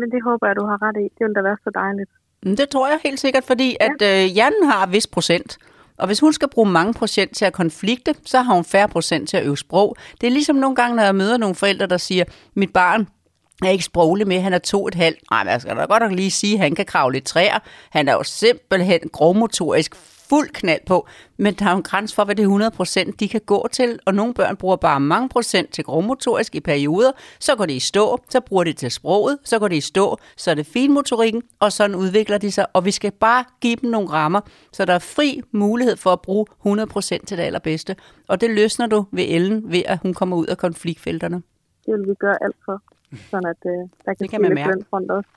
Men det håber jeg, du har ret i. Det ville da være så dejligt. Mm, Det tror jeg helt sikkert, fordi at øh, hjernen har vis procent. Og hvis hun skal bruge mange procent til at konflikte, så har hun færre procent til at øve sprog. Det er ligesom nogle gange, når jeg møder nogle forældre, der siger, mit barn, er ikke sproglig med, han er to et halvt. Nej, men jeg skal da godt nok lige sige, at han kan kravle i træer. Han er jo simpelthen grovmotorisk fuld knald på, men der er jo en grænse for, hvad det er 100 procent, de kan gå til, og nogle børn bruger bare mange procent til grovmotorisk i perioder, så går det i stå, så bruger de til sproget, så går det i stå, så er det finmotorikken, og sådan udvikler de sig, og vi skal bare give dem nogle rammer, så der er fri mulighed for at bruge 100 procent til det allerbedste, og det løsner du ved Ellen, ved at hun kommer ud af konfliktfelterne. Det vil vi gøre alt for, sådan at øh, der kan, Det kan man mærke. også.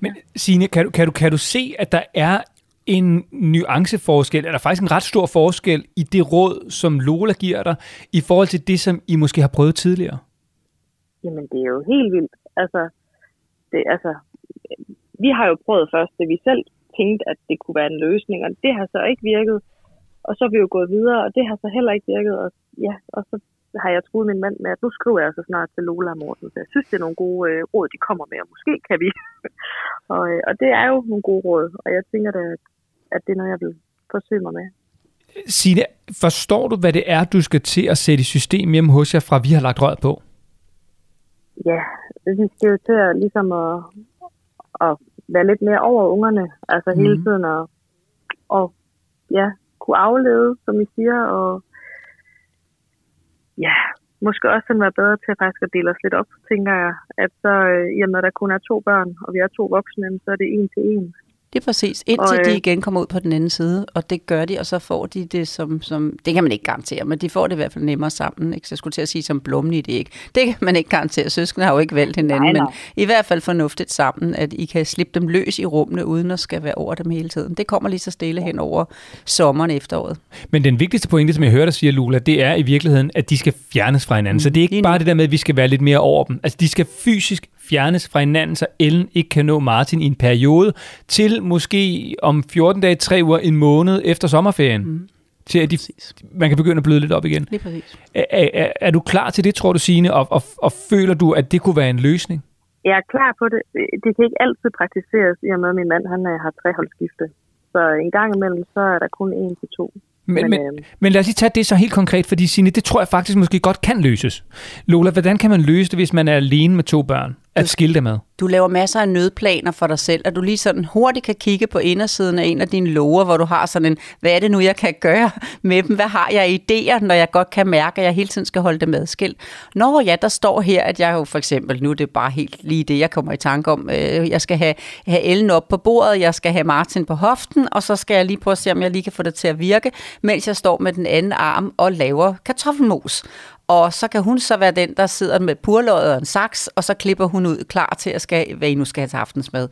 Men Signe, kan du, kan, du, kan du se, at der er en nuanceforskel, eller faktisk en ret stor forskel i det råd, som Lola giver dig, i forhold til det, som I måske har prøvet tidligere? Jamen, det er jo helt vildt. Altså, det, altså, vi har jo prøvet først, det vi selv tænkte, at det kunne være en løsning, og det har så ikke virket. Og så er vi jo gået videre, og det har så heller ikke virket. Og, ja, og så har jeg troet min mand med, at nu skriver jeg så snart til Lola og Morten. Så jeg synes, det er nogle gode øh, råd, de kommer med, og måske kan vi. og, øh, og det er jo nogle gode råd, og jeg tænker da, at, at det er noget, jeg vil forsøge mig med. Signe, forstår du, hvad det er, du skal til at sætte i system hjemme hos jer, fra vi har lagt røret på? Ja, vi skal jo til at, ligesom at, at være lidt mere over ungerne, altså mm. hele Mhm. tiden, og, og ja, kunne aflede, som I siger, og ja, måske også sådan være bedre til at faktisk at dele os lidt op, tænker jeg, at så, øh, i og med, at der kun er to børn, og vi er to voksne, så er det en til en. Det er præcis, indtil Og, de øh, igen kommer ud på den anden side, og det gør de, og så får de det som, som det kan man ikke garantere, men de får det i hvert fald nemmere sammen, ikke? så jeg skulle til at sige som blommen i det ikke. Det kan man ikke garantere, søskende har jo ikke valgt hinanden, Nej, nej. men i hvert fald fornuftigt sammen, at I kan slippe dem løs i rummene, uden at skal være over dem hele tiden. Det kommer lige så stille hen over sommeren efteråret. Men den vigtigste pointe, som jeg hører dig sige, Lula, det er i virkeligheden, at de skal fjernes fra hinanden. Så det er lige ikke nu. bare det der med, at vi skal være lidt mere over dem. Altså, de skal fysisk fjernes fra hinanden, så Ellen ikke kan nå Martin i en periode, til måske om 14 dage, 3 uger, en måned efter sommerferien. Mm. Til at de, Præcis. man kan begynde at bløde lidt op igen. Lige præcis. Er, er, er du klar til det, tror du, Signe, og, og, og føler du, at det kunne være en løsning? Jeg er klar på det. Det kan ikke altid praktiseres, i og med, at min mand han, øh, har treholdsskifte. Så en gang imellem, så er der kun en til to. Men, Men, men, øh, men lad os lige tage det så helt konkret, fordi Signe, det tror jeg faktisk måske godt kan løses. Lola, hvordan kan man løse det, hvis man er alene med to børn? At skille dem ad? Du laver masser af nødplaner for dig selv, at du lige sådan hurtigt kan kigge på indersiden af en af dine lover, hvor du har sådan en, hvad er det nu, jeg kan gøre med dem? Hvad har jeg idéer, når jeg godt kan mærke, at jeg hele tiden skal holde dem adskilt? Nå ja, der står her, at jeg jo for eksempel, nu er det bare helt lige det, jeg kommer i tanke om, øh, jeg skal have, have Ellen op på bordet, jeg skal have Martin på hoften, og så skal jeg lige prøve at se, om jeg lige kan få det til at virke, mens jeg står med den anden arm og laver kartoffelmos. Og så kan hun så være den, der sidder med purløget og en saks, og så klipper hun ud klar til at skal, hvad I nu skal have til aftensmad.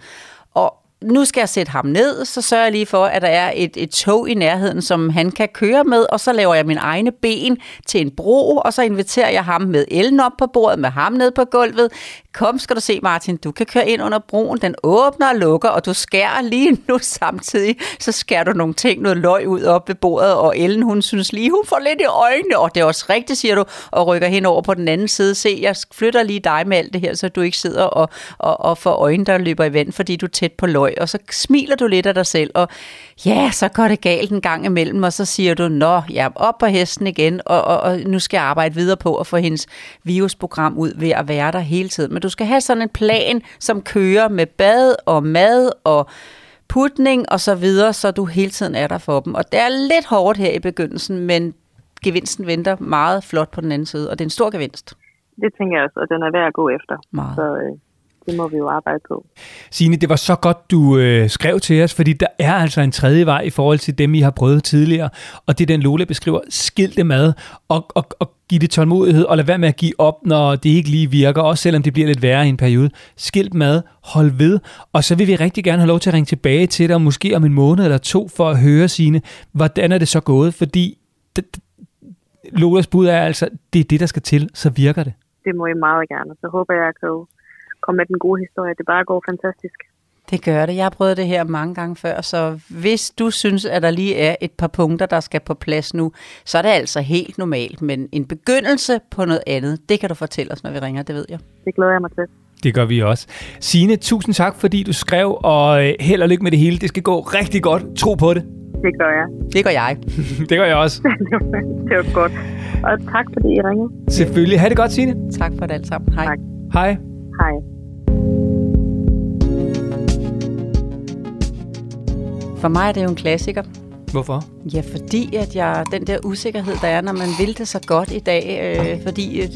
Nu skal jeg sætte ham ned, så sørger jeg lige for, at der er et, et tog i nærheden, som han kan køre med, og så laver jeg mine egne ben til en bro, og så inviterer jeg ham med Ellen op på bordet, med ham ned på gulvet. Kom, skal du se, Martin, du kan køre ind under broen, den åbner og lukker, og du skærer lige nu samtidig, så skærer du nogle ting, noget løg ud op ved bordet, og Ellen, hun synes lige, hun får lidt i øjnene, og det er også rigtigt, siger du, og rykker hen over på den anden side. Se, jeg flytter lige dig med alt det her, så du ikke sidder og, og, og får øjne, der løber i vand, fordi du er tæt på løg, og så smiler du lidt af dig selv, og ja, så går det galt en gang imellem, og så siger du, nå, jeg er op på hesten igen, og, og, og nu skal jeg arbejde videre på at få hendes virusprogram ud ved at være der hele tiden. Men du skal have sådan en plan, som kører med bad og mad og putning og så videre, så du hele tiden er der for dem. Og det er lidt hårdt her i begyndelsen, men gevinsten venter meget flot på den anden side, og det er en stor gevinst. det tænker jeg også, og den er værd at gå efter. Meget. Så øh, det må vi jo arbejde på. Signe, det var så godt, du øh, skrev til os, fordi der er altså en tredje vej i forhold til dem, I har prøvet tidligere. Og det er den, Lola beskriver. Skil det mad, og, og, og giv det tålmodighed, og lad være med at give op, når det ikke lige virker, også selvom det bliver lidt værre i en periode. Skil mad, hold ved, og så vil vi rigtig gerne have lov til at ringe tilbage til dig, måske om en måned eller to, for at høre, Signe, hvordan er det så gået? Fordi Lolas bud er altså, det er det, der skal til, så virker det. Det må I meget gerne. Så håber jeg, at jeg kan komme med den gode historie. Det bare går fantastisk. Det gør det. Jeg har prøvet det her mange gange før, så hvis du synes, at der lige er et par punkter, der skal på plads nu, så er det altså helt normalt. Men en begyndelse på noget andet, det kan du fortælle os, når vi ringer, det ved jeg. Det glæder jeg mig til. Det gør vi også. Signe, tusind tak, fordi du skrev, og øh, held og lykke med det hele. Det skal gå rigtig godt. Tro på det. Det gør jeg. Det gør jeg. Det gør jeg også. det var godt. Og tak fordi I ringede. Selvfølgelig. Ha' det godt, Signe. Tak for det alt sammen. Hej. Tak. Hej. Hej. For mig er det jo en klassiker. Hvorfor? Ja, fordi at jeg, den der usikkerhed, der er, når man vil det så godt i dag, øh, fordi øh,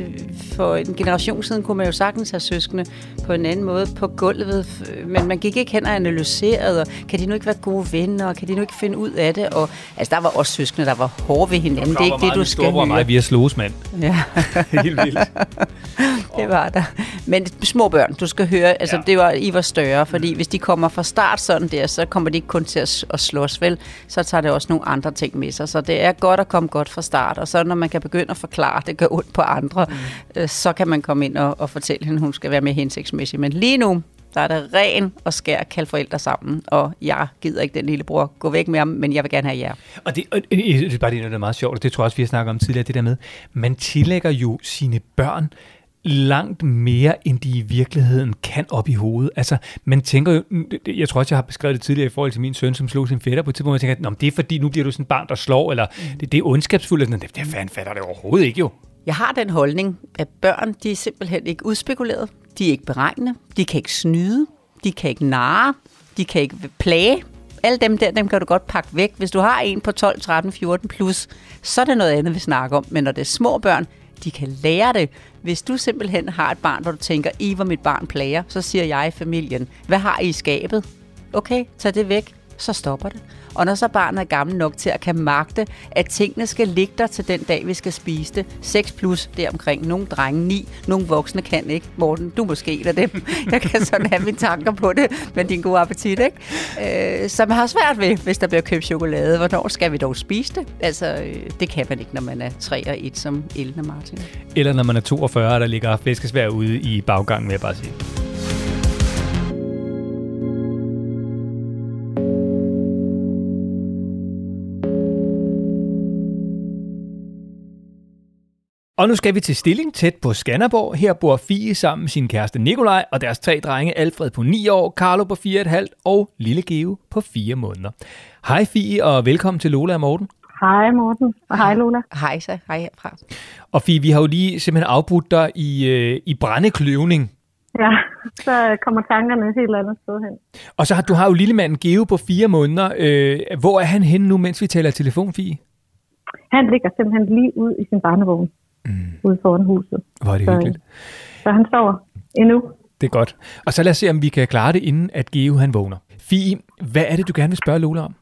for en generation siden kunne man jo sagtens have søskende på en anden måde på gulvet, men man gik ikke hen og analyserede, og kan de nu ikke være gode venner, og kan de nu ikke finde ud af det, og altså der var også søskende, der var hårde ved hinanden, det er ikke det, du skal høre. mig, vi er slås, mand. Ja. Helt vildt. Det var der. Men små børn, du skal høre, altså Ja. det var, I var større, fordi hvis de kommer fra start sådan der, så kommer de ikke kun til at, at slås, vel? Så tager det også nogle andre ting med sig. Så det er godt at komme godt fra start, og så når man kan begynde at forklare, at det gør ondt på andre, mm. øh, så kan man komme ind og, og fortælle hende, at hun skal være mere hensigtsmæssig. Men lige nu, der er det ren og skær kalde forældre sammen, og jeg gider ikke den lille bror. Gå væk med ham, men jeg vil gerne have jer. Og det, og det, det er bare det, der er meget sjovt, og det tror jeg også, vi har snakket om tidligere, det der med, man tillægger jo sine børn langt mere, end de i virkeligheden kan op i hovedet. Altså, man tænker jo, jeg tror også, jeg har beskrevet det tidligere i forhold til min søn, som slog sin fætter på et tidspunkt, jeg tænker, at "Nå, men det er fordi, nu bliver du sådan et barn, der slår, eller det, det er ondskabsfuldt, eller sådan, det, det fanden fatter det overhovedet ikke jo. Jeg har den holdning, at børn, de er simpelthen ikke udspekuleret. De er ikke beregnende. De kan ikke snyde. De kan ikke narre. De kan ikke plage. Alle dem der, dem kan du godt pakke væk. Hvis du har en på 12, 13, 14 plus, så er det noget andet, vi snakker om. Men når det er små børn, de kan lære det. Hvis du simpelthen har et barn, hvor du tænker, I var mit barn plager, så siger jeg i familien, hvad har I i skabet? Okay, tag det væk, så stopper det. Og når så barnet er gammel nok til at kan magte, at tingene skal ligge der til den dag, vi skal spise det. 6 plus deromkring. Nogle drenge 9, nogle voksne kan ikke. Morten, du er måske en af dem. Jeg kan sådan have mine tanker på det, men din gode appetit, ikke? Øh, så man har svært ved, hvis der bliver købt chokolade. Hvornår skal vi dog spise det? Altså, øh, det kan man ikke, når man er 3 og 1 som Ellen og Martin. Eller når man er 42, der ligger flæskesvær ude i baggangen, vil jeg bare sige. Og nu skal vi til Stilling tæt på Skanderborg. Her bor Fie sammen med sin kæreste Nikolaj og deres tre drenge, Alfred på 9 år, Carlo på 4,5 og Lille Geo på 4 måneder. Hej Fie, og velkommen til Lola og Morten. Hej Morten, og hej Lola. Hej så, hej herfra. Og Fie, vi har jo lige simpelthen afbrudt dig i, øh, i brændekløvning. Ja, så kommer tankerne et helt andet sted hen. Og så har du har jo lillemanden Geo på 4 måneder. Øh, hvor er han henne nu, mens vi taler telefon, Fie? Han ligger simpelthen lige ud i sin barnevogn, mm. ude foran huset. Hvor er det Så- hyggeligt. Så han sover endnu. Det er godt. Og så lad os se, om vi kan klare det, inden at Geo han vågner. Fie, hvad er det, du gerne vil spørge Lola om?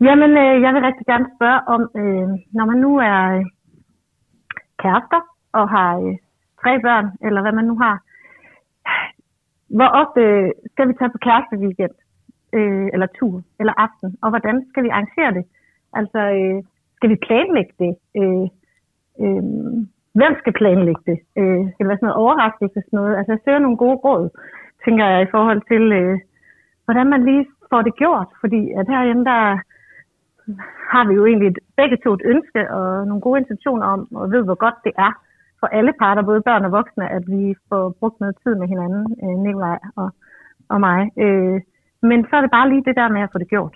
Jamen, øh, jeg vil rigtig gerne spørge om, øh, når man nu er øh, kærester og har øh, tre børn, eller hvad man nu har, hvor ofte skal vi tage på kæresteweekend, øh, eller tur, eller aften, og hvordan skal vi arrangere det? Altså, øh, skal vi planlægge det? Øh, øh, hvem skal planlægge det? Øh, skal det være sådan noget overraskelse? Sådan noget? Altså, jeg søger nogle gode råd, tænker jeg, i forhold til, øh, hvordan man lige får det gjort. Fordi at herhjemme, der har vi jo egentlig et, begge to et ønske og nogle gode intentioner om, og ved, hvor godt det er for alle parter, både børn og voksne, at vi får brugt noget tid med hinanden, øh, Nikolaj og, og mig. Øh, men så er det bare lige det der med at få det gjort.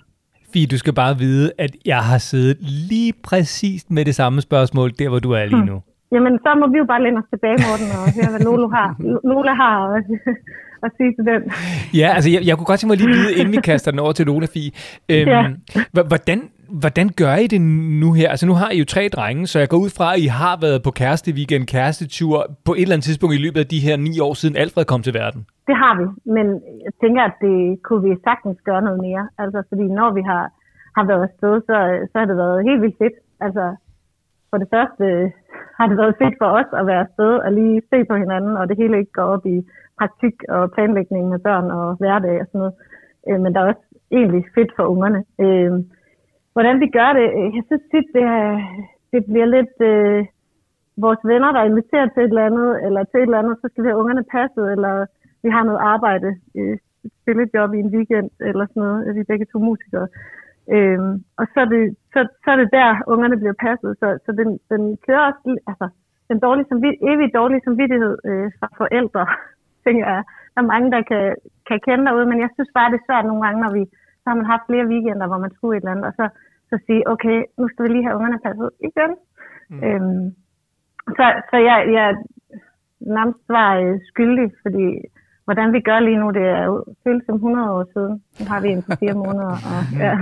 Fie, du skal bare vide, at jeg har siddet lige præcis med det samme spørgsmål, der hvor du er lige nu. Jamen, så må vi jo bare læne os tilbage, Morten, og høre, hvad Lolo har, Lola har at, at sige til den. Ja, altså jeg, jeg kunne godt tænke mig lige vide, inden vi kaster den over til Lola, Fie. Øhm, Ja. hvordan, hvordan gør I det nu her? Altså nu har I jo tre drenge, så jeg går ud fra, at I har været på kæresteweekend, kærestetur på et eller andet tidspunkt i løbet af de her ni år siden Alfred kom til verden. Det har vi, men jeg tænker, at det kunne vi sagtens gøre noget mere. Altså, fordi når vi har, har været afsted, så, så har det været helt vildt fedt. Altså, for det første har det været fedt for os at være afsted og lige se på hinanden, og det hele ikke går op i praktik og planlægning med børn og hverdag og sådan noget. Øh, men der er også egentlig fedt for ungerne. Øh, hvordan vi gør det, jeg synes tit, det, er- det bliver lidt... Øh, vores venner, der inviterer til et eller andet, eller til et eller andet, så skal vi have ungerne passet, eller vi har noget arbejde, øh, et spillejob i en weekend, eller sådan noget, vi er begge to musikere. Øhm, og så er, det, så, så er det der, ungerne bliver passet, så, så den, den kører også, altså, den dårlige samvid- evige dårlige samvittighed øh, fra forældre, tænker jeg, der er mange, der kan, kan kende derude, men jeg synes bare, det er svært nogle gange, når vi, så har man haft flere weekender, hvor man skulle et eller andet, og så, så sige, okay, nu skal vi lige have ungerne passet igen. Mm. Øhm, så, så jeg, jeg nærmest var øh, skyldig, fordi hvordan vi gør lige nu, det er jo føles som 100 år siden. Nu har vi en på fire måneder. Og, ja.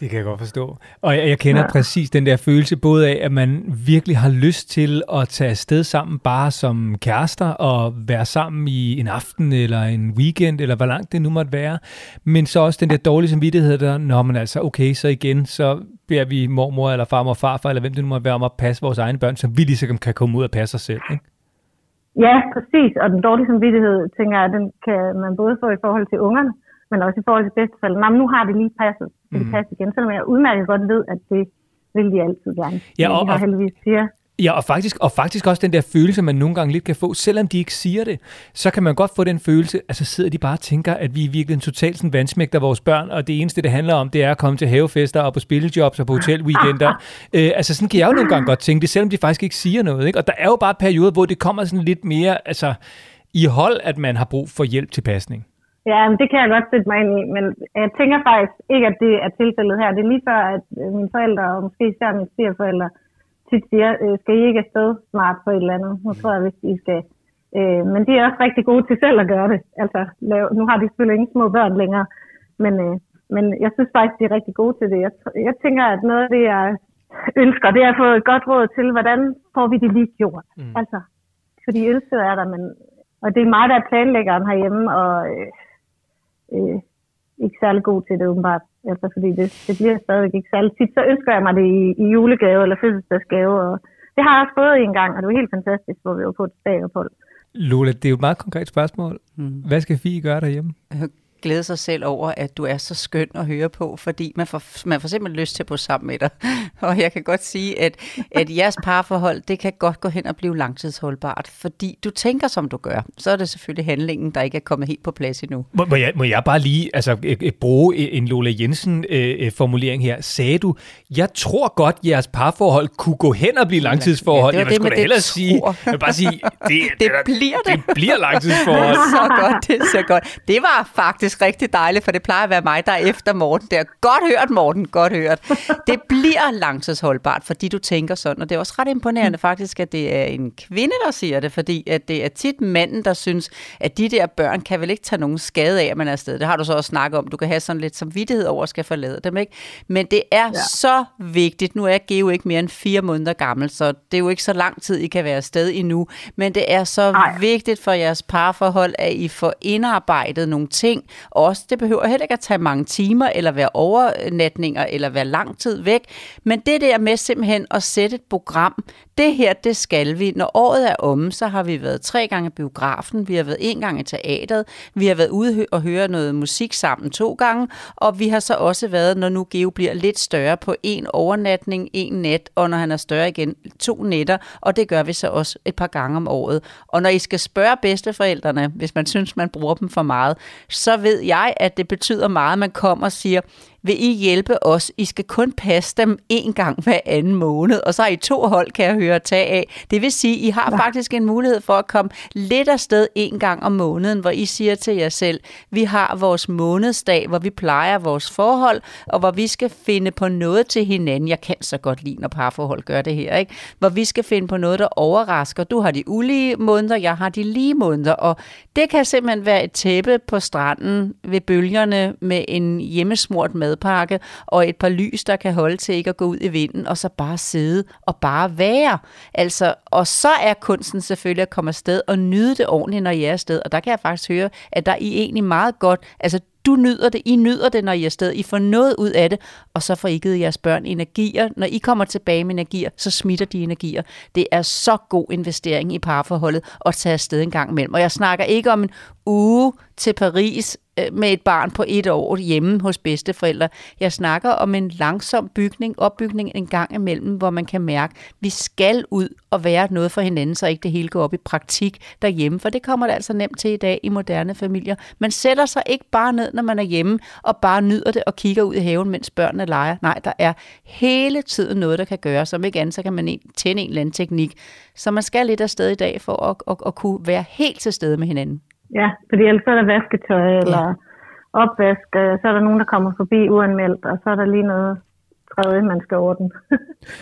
Det kan jeg godt forstå. Og jeg, jeg kender ja. Præcis den der følelse, både af, at man virkelig har lyst til at tage afsted sammen bare som kærester og være sammen i en aften eller en weekend, eller hvor langt det nu måtte være. Men så også den der dårlige samvittighed, der, når man altså, okay, så igen, så beder vi mormor eller farmor farfar, eller hvem det nu måtte være, om at passe vores egne børn, så vi ligesom kan komme ud og passe os selv. Ikke? ja, præcis. Og den dårlige samvittighed, tænker jeg, den kan man både få i forhold til ungerne, men også i forhold til men nu har det lige passet. Mm. det passe igen? Selvom jeg udmærket godt ved, at det vil de altid gerne. Ja, og- og- heldigvis siger, Ja, og faktisk, og faktisk også den der følelse, man nogle gange lidt kan få, selvom de ikke siger det, så kan man godt få den følelse, at så sidder de bare og tænker, at vi er virkelig en totalt sådan vandsmægter vores børn, og det eneste, det handler om, det er at komme til havefester og på spillejobs og på hotelweekender. øh, altså sådan kan jeg jo nogle gange godt tænke det, selvom de faktisk ikke siger noget. Ikke? Og der er jo bare perioder, hvor det kommer sådan lidt mere altså, i hold, at man har brug for hjælp til pasning. Ja, men det kan jeg godt sætte mig ind i, men jeg tænker faktisk ikke, at det er tilfældet her. Det er lige før, at øh, mine forældre, og måske især mine svigerforældre, tit siger, øh, skal I ikke afsted snart på et eller andet? Nu tror jeg, hvis I skal. Øh, men de er også rigtig gode til selv at gøre det. Altså, lave, nu har de selvfølgelig ingen små børn længere, men, øh, men jeg synes faktisk, de er rigtig gode til det. Jeg, jeg tænker, at noget af det, jeg ønsker, det er at få et godt råd til, hvordan får vi det lige gjort? Mm. Altså, fordi ønsket er der, men og det er mig, der er planlæggeren herhjemme, og øh, øh, ikke særlig god til det åbenbart. Altså, fordi det, det bliver stadig ikke særlig tit. Så ønsker jeg mig det i, i julegave eller fødselsdagsgave, og det har jeg også fået en gang, og det var helt fantastisk, hvor vi var på et stagophold. Lola, det er jo et meget konkret spørgsmål. Mm. Hvad skal Fie gøre derhjemme? Glæde sig selv over, at du er så skøn at høre på, fordi man får, man får simpelthen lyst til at bo sammen med dig. Og jeg kan godt sige, at, at jeres parforhold, det kan godt gå hen og blive langtidsholdbart, fordi du tænker, som du gør. Så er det selvfølgelig handlingen, der ikke er kommet helt på plads endnu. Må, må, jeg, må jeg bare lige altså, øh, øh, bruge en Lola Jensen-formulering her? Sagde du, jeg tror godt, jeres parforhold kunne gå hen og blive langtidsforhold. Ja, det var jeg vil det da det hellere sige, jeg vil bare sige, det, Det er- bliver det. det bliver langtidsforhold. så godt, det er så godt. Det var faktisk rigtig dejligt, for det plejer at være mig, der er efter Morten. Det er godt hørt, Morten, godt hørt. Det bliver langtidsholdbart, fordi du tænker sådan, og det er også ret imponerende faktisk, at det er en kvinde, der siger det, fordi at det er tit manden, der synes, at de der børn kan vel ikke tage nogen skade af, at man er afsted. Det har du så også snakket om. Du kan have sådan lidt samvittighed over at skal forlade dem, ikke? Men det er ja. så vigtigt. Nu er Geo ikke mere end fire måneder gammel, så det er jo ikke så lang tid, I kan være afsted endnu. Men det er så Nej. vigtigt for jeres parforhold, at I får indarbejdet nogle ting. Også det behøver heller ikke at tage mange timer, eller være overnatninger, eller være lang tid væk. Men det der med simpelthen at sætte et program, det her, det skal vi. Når året er omme, så har vi været tre gange i biografen, vi har været en gang i teateret, vi har været ude og høre noget musik sammen to gange, og vi har så også været, når nu Geo bliver lidt større, på en overnatning, en nat, og når han er større igen, to nætter, og det gør vi så også et par gange om året. Og når I skal spørge bedsteforældrene, hvis man synes, man bruger dem for meget, så ved jeg, at det betyder meget, at man kommer og siger, vil I hjælpe os? I skal kun passe dem en gang hver anden måned, og så har I to hold, kan jeg høre, at tage af. Det vil sige, I har ja. faktisk en mulighed for at komme lidt afsted en gang om måneden, hvor I siger til jer selv, vi har vores månedsdag, hvor vi plejer vores forhold, og hvor vi skal finde på noget til hinanden. Jeg kan så godt lide, når parforhold gør det her, ikke? Hvor vi skal finde på noget, der overrasker. Du har de ulige måneder, jeg har de lige måneder, og det kan simpelthen være et tæppe på stranden ved bølgerne med en hjemmesmurt madpakke og et par lys, der kan holde til ikke at gå ud i vinden, og så bare sidde og bare være. Altså, og så er kunsten selvfølgelig at komme afsted og nyde det ordentligt, når I er afsted. Og der kan jeg faktisk høre, at der er I egentlig meget godt, altså du nyder det, I nyder det, når I er afsted. I får noget ud af det, og så får I givet jeres børn energier. Når I kommer tilbage med energier, så smitter de energier. Det er så god investering i parforholdet at tage afsted en gang imellem. Og jeg snakker ikke om en uge til Paris øh, med et barn på et år hjemme hos bedsteforældre. Jeg snakker om en langsom bygning, opbygning en gang imellem, hvor man kan mærke, at vi skal ud og være noget for hinanden, så ikke det hele går op i praktik derhjemme. For det kommer det altså nemt til i dag i moderne familier. Man sætter sig ikke bare ned, når man er hjemme, og bare nyder det og kigger ud i haven, mens børnene leger. Nej, der er hele tiden noget, der kan gøres. Som ikke andet, så kan man tænde en eller anden teknik. Så man skal lidt afsted i dag for at, at, at kunne være helt til stede med hinanden. Ja, fordi ellers så er der vasketøj eller opvask, øh, så er der nogen, der kommer forbi uanmeldt, og så er der lige noget tredje, man skal ordne.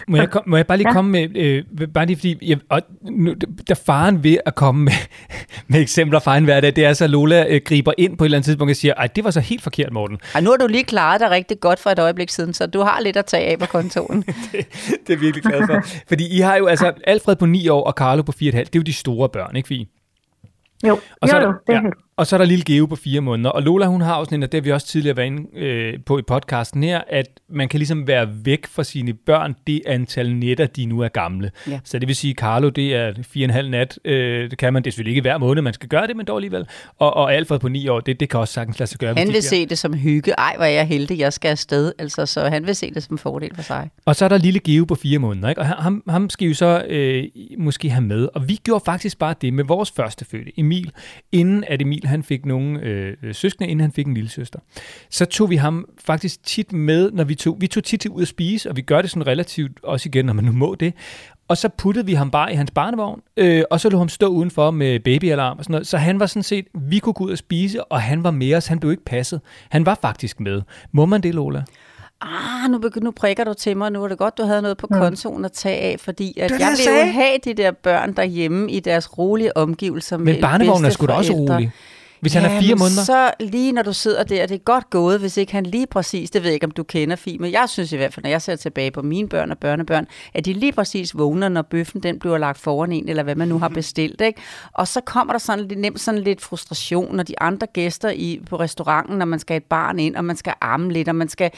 Må jeg, kom, må jeg bare lige Ja. komme med, øh, bare lige fordi, jeg, og nu, der faren ved at komme med, med eksempler fra en hverdag, det er så, at Lola øh, griber ind på et eller andet tidspunkt og siger, ej, det var så helt forkert, Morten. Ej, nu har du lige klaret dig rigtig godt for et øjeblik siden, så du har lidt at tage af på kontoen. det er jeg virkelig glad for. Fordi I har jo altså Alfred på 9 år og Carlo på 4,5. Det er jo de store børn, ikke Fie? Jo, Og så, jo, jo, det er ja, helt. Og så er der lille Geo på fire måneder. Og Lola, hun har også en, og det har vi også tidligere været inde øh, på i podcasten her, at man kan ligesom være væk fra sine børn det antal nætter, de nu er gamle. Ja. Så det vil sige, Carlo, det er fire og en halv nat. Øh, det kan man, det selvfølgelig ikke hver måned, man skal gøre det, men dog alligevel. Og, og Alfred på ni år, det, det kan også sagtens lade sig gøre. Han de vil bliver- se det som hygge. Ej, hvor er jeg heldig, jeg skal afsted. Altså, så han vil se det som fordel for sig. Og så er der lille Geo på fire måneder, ikke? og ham, ham skal vi jo så øh, måske have med. Og vi gjorde faktisk bare det med vores første fødte, Emil, inden at Emil han fik nogle øh, søskende, inden han fik en lille søster. Så tog vi ham faktisk tit med, når vi tog, vi tog tit ud at spise, og vi gør det sådan relativt også igen, når man nu må det. Og så puttede vi ham bare i hans barnevogn, øh, og så lå ham stå udenfor med babyalarm og sådan noget. Så han var sådan set, vi kunne gå ud og spise, og han var med os. Han blev ikke passet. Han var faktisk med. Må man det, Lola? Ah, nu, nu prikker du til mig. Nu var det godt, du havde noget på kontoen at tage af, fordi at Det jeg jeg vil sagde. jo have de der børn derhjemme i deres rolige omgivelser med Men barnevognen er sgu da også rolig. Hvis han er fire måneder. så lige når du sidder der, det er godt gået, hvis ikke han lige præcis, det ved jeg ikke, om du kender Fie, men jeg synes i hvert fald, når jeg ser tilbage på mine børn og børnebørn, at de lige præcis vågner, når bøffen den bliver lagt foran en, eller hvad man nu har bestilt. Ikke? Og så kommer der sådan lidt, nemt sådan lidt frustration, når de andre gæster i, på restauranten, når man skal have et barn ind, og man skal amme lidt, og man skal...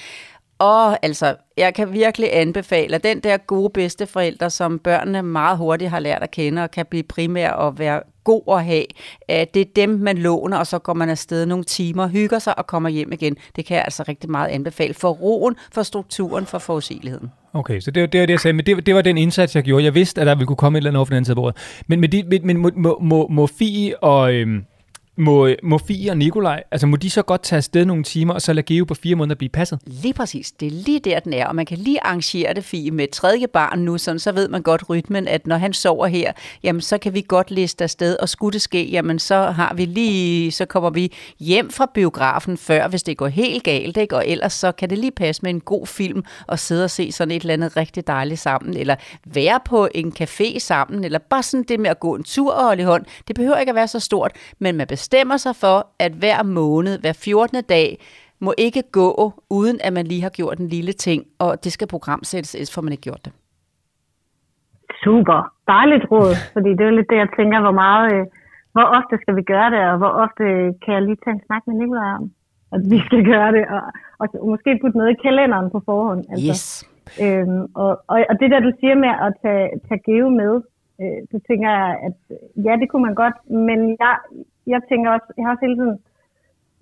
Og altså, jeg kan virkelig anbefale, at den der gode bedsteforældre, som børnene meget hurtigt har lært at kende, og kan blive primær og være god at have, at det er dem, man låner, og så går man afsted nogle timer, hygger sig og kommer hjem igen. Det kan jeg altså rigtig meget anbefale. For roen, for strukturen, for forudsigeligheden. Okay, så det var det, var det jeg sagde, men det, det var den indsats, jeg gjorde. Jeg vidste, at der ville kunne komme et eller andet over for den anden side af bordet. Men, men, de, men, men må, må, må, må Fie og... Øhm, må, må Fie og Nikolaj, altså må de så godt tage afsted nogle timer, og så lade Geo på fire måneder blive passet? Lige præcis. Det er lige der, den er. Og man kan lige arrangere det, Fie, med tredje barn nu, sådan, så ved man godt rytmen, at når han sover her, jamen så kan vi godt liste afsted, og skulle det ske, jamen så har vi lige, så kommer vi hjem fra biografen før, hvis det går helt galt, ikke? og ellers så kan det lige passe med en god film, og sidde og se sådan et eller andet rigtig dejligt sammen, eller være på en café sammen, eller bare sådan det med at gå en tur og holde i hånd. Det behøver ikke at være så stort, men man bestemmer sig for, at hver måned, hver 14. dag, må ikke gå, uden at man lige har gjort en lille ting, og det skal programsættes, ellers får man ikke gjort det. Super. Dejligt råd, fordi det er lidt det, jeg tænker, hvor meget, øh, hvor ofte skal vi gøre det, og hvor ofte kan jeg lige tage en snak med Nicolaj om, at vi skal gøre det, og, og måske putte noget i kalenderen på forhånd. Altså. Yes. Øhm, og, og, og det der, du siger med at tage, tage Geo med, øh, så tænker jeg, at øh, ja, det kunne man godt, men jeg, jeg tænker også, jeg har også hele tiden,